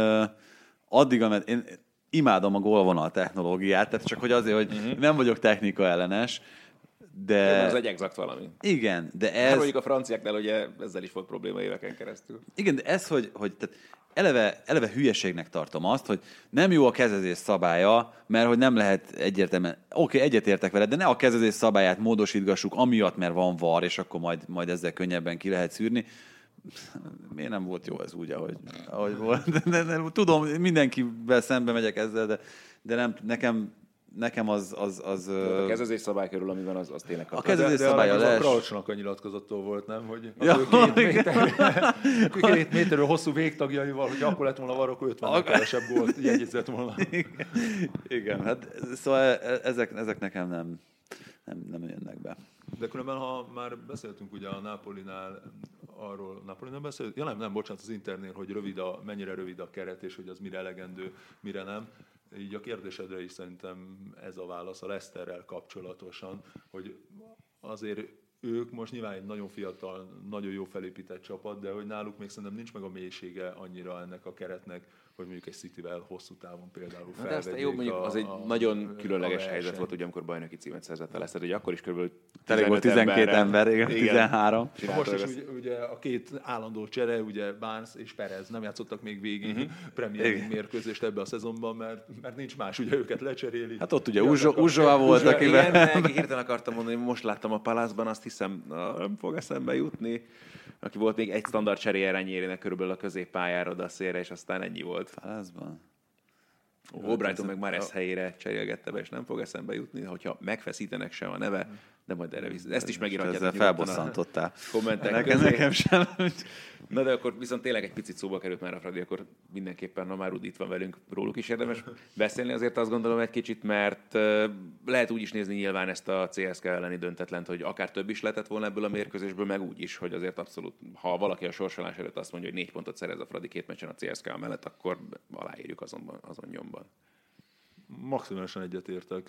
addig, ameddig, én imádom a gólvonal technológiát, tehát csak hogy azért, hogy uh-huh. nem vagyok technika ellenes, de... Ez egy exakt valami. Igen, de ez... Hát mondjuk a franciáknál ugye ezzel is volt probléma éveken keresztül. Igen, de ez, hogy, hogy tehát eleve, eleve hülyeségnek tartom azt, hogy nem jó a kezezés szabálya, mert hogy nem lehet egyértelműen, oké, okay, egyetértek vele, de ne a kezezés szabályát módosítgassuk amiatt, mert van var, és akkor majd, majd ezzel könnyebben ki lehet szűrni miért nem volt jó ez úgy, ahogy, ahogy volt. De, de, de, tudom, mindenkivel szembe megyek ezzel, de, de nem, nekem nekem az... az, az a kezezés szabály körül, amiben az, az tényleg A kezezés szabály a les... Kralcsnak a nyilatkozattól volt, nem? Hogy ja, két, méter, két méterről hosszú végtagjaival, hogy akkor lett volna varok 50 a... kevesebb gólt jegyezett volna. Igen. Hát szóval e- ezek, ezek nekem nem, nem, nem jönnek be. De különben, ha már beszéltünk ugye a Napolinál arról, Napolinál beszélt? Ja nem, nem, bocsánat, az Internél, hogy rövid a, mennyire rövid a keret, és hogy az mire elegendő, mire nem. Így a kérdésedre is szerintem ez a válasz a Leszterrel kapcsolatosan, hogy azért ők most nyilván egy nagyon fiatal, nagyon jó felépített csapat, de hogy náluk még szerintem nincs meg a mélysége annyira ennek a keretnek, hogy mondjuk egy Cityvel hosszú távon például hát felvegyék. Jó, mondjuk a, az egy a, nagyon különleges a helyzet volt, ugye, amikor bajnoki címet szerzett a Leszter, hogy akkor is kb. Tényleg volt 12 ember, igen, igen 13. Most is ugye, ugye, a két állandó csere, ugye Barnes és Perez nem játszottak még végig uh-huh. Premier League mérkőzést ebbe a szezonban, mert, mert nincs más, ugye őket lecseréli. Hát ott ugye Uzsóa volt, akivel... Igen, hirtelen akartam mondani, hogy most láttam a Palászban, azt hiszem, na, nem fog eszembe jutni aki volt még egy standard cseréje körülbelül a középpályára, de a szélre, és aztán ennyi volt. Fázban. Albrighton meg már ezt helyére cserélgette be, és nem fog eszembe jutni, hogyha megfeszítenek se a neve, de majd erre vissza. Ezt is megírhatjátok. Ezzel felbosszantottál. Kommentek nekem, nekem sem. Na de akkor viszont tényleg egy picit szóba került már a Fradi, akkor mindenképpen, ha már Rudi itt van velünk, róluk is érdemes beszélni. Azért azt gondolom egy kicsit, mert lehet úgy is nézni nyilván ezt a CSK elleni döntetlent, hogy akár több is lehetett volna ebből a mérkőzésből, meg úgy is, hogy azért abszolút, ha valaki a sorsolás előtt azt mondja, hogy négy pontot szerez a Fradi két meccsen a CSK mellett, akkor aláírjuk azonban, azon nyomban maximálisan egyetértek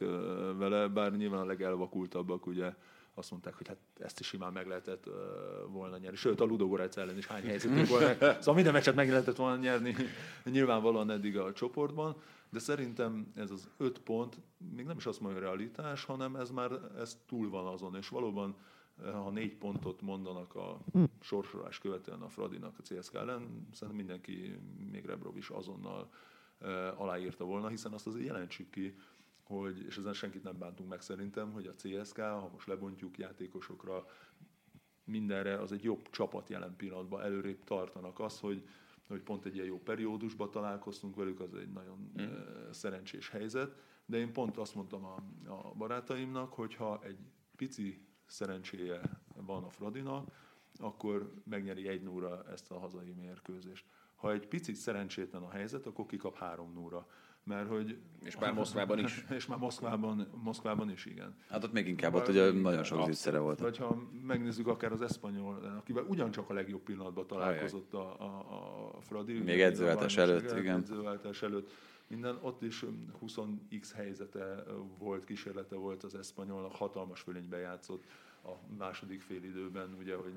vele, bár nyilván a legelvakultabbak ugye azt mondták, hogy hát ezt is simán meg lehetett uh, volna nyerni. Sőt, a Ludogorec ellen is hány helyzetünk volt. Szóval minden meccset meg lehetett volna nyerni nyilvánvalóan eddig a csoportban, de szerintem ez az öt pont még nem is azt mondja realitás, hanem ez már ez túl van azon, és valóban ha négy pontot mondanak a sorsolás követően a Fradinak a CSK ellen, szerintem mindenki, még Rebrov is azonnal aláírta volna, hiszen azt azért jelentsük ki, hogy, és ezen senkit nem bántunk meg szerintem, hogy a CSK, ha most lebontjuk játékosokra, mindenre, az egy jobb csapat jelen pillanatban, előrébb tartanak. Az, hogy, hogy pont egy ilyen jó periódusban találkoztunk velük, az egy nagyon mm. szerencsés helyzet, de én pont azt mondtam a, a barátaimnak, hogy ha egy pici szerencséje van a Fradinak, akkor megnyeri egy nóra ezt a hazai mérkőzést. Ha egy picit szerencsétlen a helyzet, akkor kikap három nóra. Mert hogy... És már Moszkvában is. és már Moszkvában, Moszkvában is, igen. Hát ott még inkább, ott ugye nagyon sok zűszere volt. Vagy ha megnézzük akár az Eszpanyol, akivel ugyancsak a legjobb pillanatban találkozott a, a, a Fradi. Még edzőváltás előtt, igen. Edzőváltás előtt minden, ott is 20x helyzete volt, kísérlete volt az Eszpanyolnak, hatalmas fölénybe játszott a második fél időben, ugye, hogy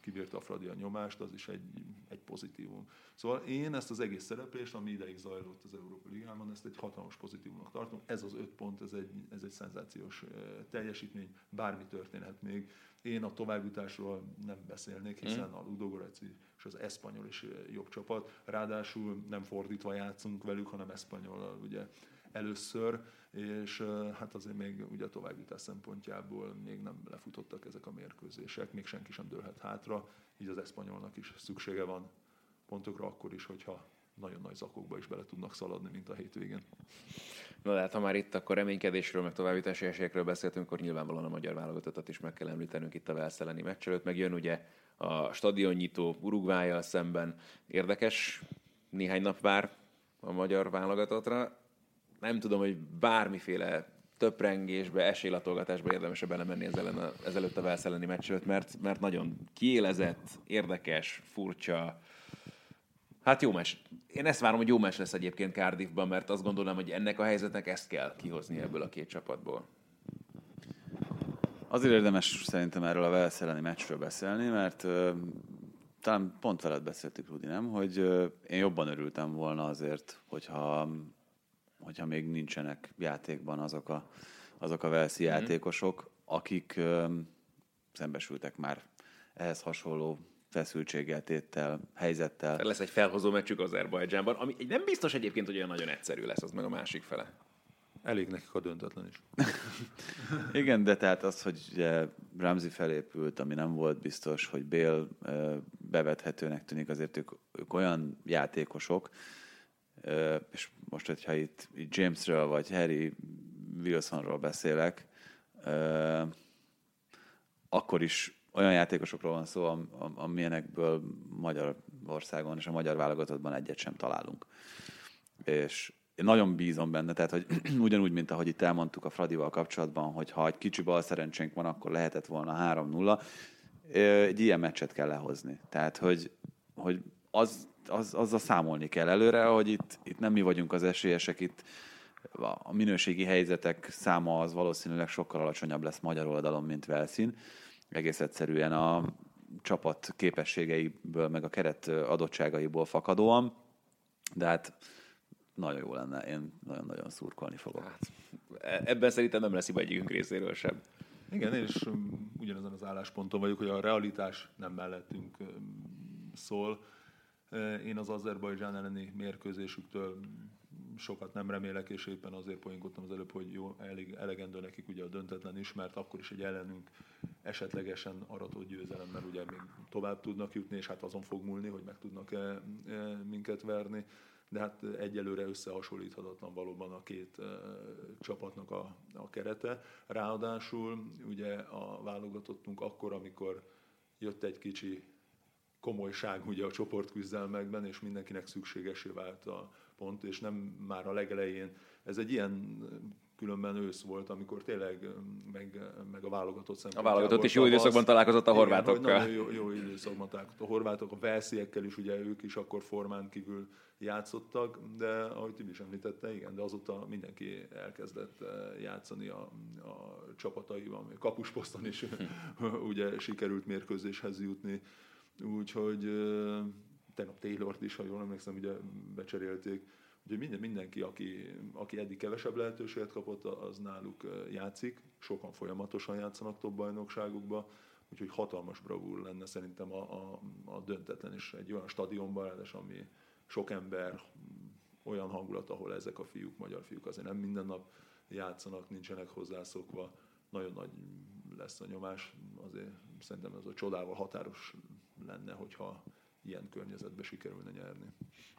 kibírta a Fradi a nyomást, az is egy, egy pozitívum. Szóval én ezt az egész szereplést, ami ideig zajlott az Európa Ligában, ezt egy hatalmas pozitívumnak tartom. Ez az öt pont, ez egy, ez egy szenzációs teljesítmény, bármi történhet még. Én a továbbjutásról nem beszélnék, hiszen hmm. a Ludogoreci és az Eszpanyol is jobb csapat. Ráadásul nem fordítva játszunk velük, hanem Eszpanyol ugye először, és hát azért még ugye a továbbjutás szempontjából még nem lefutottak ezek a mérkőzések, még senki sem dőlhet hátra, így az eszpanyolnak is szüksége van pontokra akkor is, hogyha nagyon nagy zakokba is bele tudnak szaladni, mint a hétvégén. Na de hát, ha már itt akkor reménykedésről, meg továbbítási esélyekről beszéltünk, akkor nyilvánvalóan a magyar válogatottat is meg kell említenünk itt a Velszeleni meccs előtt, meg jön ugye a stadionnyitó Uruguayjal szemben. Érdekes, néhány nap vár a magyar válogatottra nem tudom, hogy bármiféle töprengésbe, esélylatolgatásba érdemes belemenni ezzel a, ezelőtt a Velsz elleni meccs mert, mert nagyon kiélezett, érdekes, furcsa, Hát jó meccs. Én ezt várom, hogy jó meccs lesz egyébként Cardiffban, mert azt gondolom, hogy ennek a helyzetnek ezt kell kihozni ebből a két csapatból. Azért érdemes szerintem erről a Velsz elleni meccsről beszélni, mert uh, talán pont veled beszéltük, Rudi, nem? Hogy uh, én jobban örültem volna azért, hogyha hogyha még nincsenek játékban azok a, azok a Velszi mm-hmm. játékosok, akik ö, szembesültek már ehhez hasonló feszültséggel, téttel, helyzettel. Tehát lesz egy felhozó meccsük Azerbajdzsánban, ami nem biztos egyébként, hogy olyan nagyon egyszerű lesz, az meg a másik fele. Elég nekik a döntetlen is. Igen, de tehát az, hogy Ramsey felépült, ami nem volt biztos, hogy Bél bevethetőnek tűnik, azért ők, ők olyan játékosok, és most, hogyha itt, itt Jamesről vagy Harry Wilsonról beszélek, akkor is olyan játékosokról van szó, amilyenekből Magyarországon és a magyar válogatottban egyet sem találunk. És én nagyon bízom benne, tehát hogy ugyanúgy, mint ahogy itt elmondtuk a Fradival kapcsolatban, hogy ha egy kicsi bal szerencsénk van, akkor lehetett volna 3-0. Egy ilyen meccset kell lehozni. Tehát, hogy, hogy az, az, azzal számolni kell előre, hogy itt, itt nem mi vagyunk az esélyesek, itt a minőségi helyzetek száma az valószínűleg sokkal alacsonyabb lesz magyar oldalon, mint Velszín. Egész egyszerűen a csapat képességeiből, meg a keret adottságaiból fakadóan. De hát nagyon jó lenne, én nagyon-nagyon szurkolni fogok. Hát, ebben szerintem nem lesz hiba egyikünk részéről sem. Igen, és um, ugyanezen az állásponton vagyok, hogy a realitás nem mellettünk um, szól. Én az Azerbajdzsán elleni mérkőzésüktől sokat nem remélek, és éppen azért poénkodtam az előbb, hogy jó, elég, elegendő nekik ugye a döntetlen is, mert akkor is egy ellenünk esetlegesen aratott győzelemmel ugye még tovább tudnak jutni, és hát azon fog múlni, hogy meg tudnak-e minket verni de hát egyelőre összehasonlíthatatlan valóban a két uh, csapatnak a, a kerete. Ráadásul ugye a válogatottunk akkor, amikor jött egy kicsi komolyság ugye a csoportküzdelmekben, és mindenkinek szükségesé vált a pont, és nem már a legelején. Ez egy ilyen különben ősz volt, amikor tényleg meg, meg a válogatott szempontjából. A válogatott is jó időszakban találkozott a horvátokkal. Igen, jó, jó időszakban találkozott a horvátok, a velsziekkel is, ugye ők is akkor formán kívül játszottak, de ahogy Tibi is említette, igen, de azóta mindenki elkezdett játszani a, a csapataival, kapusposzton is ugye sikerült mérkőzéshez jutni, úgyhogy tegnap Taylort is, ha jól emlékszem, ugye becserélték, Ugye minden, mindenki, aki, aki eddig kevesebb lehetőséget kapott, az náluk játszik, sokan folyamatosan játszanak top bajnokságokba, úgyhogy hatalmas bravúr lenne szerintem a, a, a döntetlen is egy olyan stadionban, ráadásul ami sok ember, olyan hangulat, ahol ezek a fiúk, magyar fiúk azért nem minden nap játszanak, nincsenek hozzászokva, nagyon nagy lesz a nyomás, azért szerintem ez a csodával határos lenne, hogyha ilyen környezetbe sikerülne nyerni.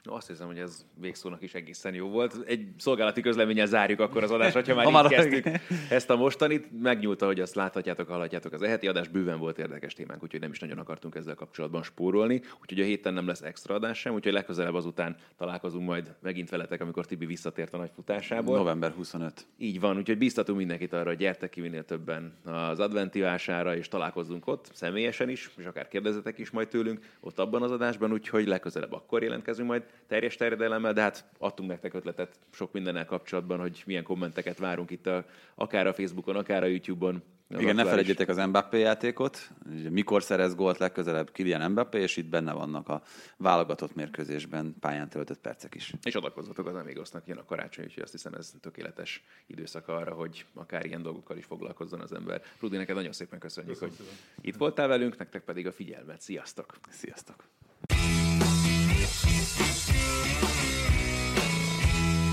No, azt hiszem, hogy ez végszónak is egészen jó volt. Egy szolgálati közleményen zárjuk akkor az adást, ha már, ha már kezdtük ezt a mostanit. Megnyúlta, hogy azt láthatjátok, hallhatjátok. Az eheti adás bőven volt érdekes témánk, úgyhogy nem is nagyon akartunk ezzel kapcsolatban spórolni. Úgyhogy a héten nem lesz extra adás sem, úgyhogy legközelebb azután találkozunk majd megint veletek, amikor Tibi visszatért a nagy futásából. November 25. Így van, úgyhogy biztatunk mindenkit arra, hogy gyertek ki minél többen az adventi vására, és találkozzunk ott személyesen is, és akár kérdezetek is majd tőlünk ott abban az adásban, úgyhogy legközelebb akkor jelentkezünk majd teljes terjedelemmel, de hát adtunk nektek ötletet sok mindennel kapcsolatban, hogy milyen kommenteket várunk itt a, akár a Facebookon, akár a YouTube-on. Igen, ne felejtjétek az Mbappé játékot, mikor szerez gólt legközelebb Kylian Mbappé, és itt benne vannak a válogatott mérkőzésben pályán töltött percek is. És adakozzatok az Amigosznak, jön a karácsony, úgyhogy azt hiszem ez tökéletes időszak arra, hogy akár ilyen dolgokkal is foglalkozzon az ember. Rudi, neked nagyon szépen köszönjük, Köszönöm hogy itt voltál velünk, nektek pedig a figyelmet. Sziasztok! Sziasztok!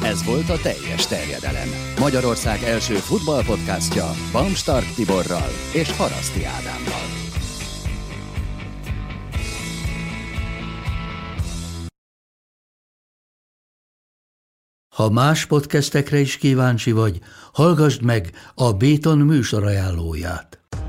Ez volt a teljes terjedelem. Magyarország első futballpodcastja Bamstark Tiborral és Haraszti Ádámmal. Ha más podcastekre is kíváncsi vagy, hallgassd meg a Béton műsor ajánlóját.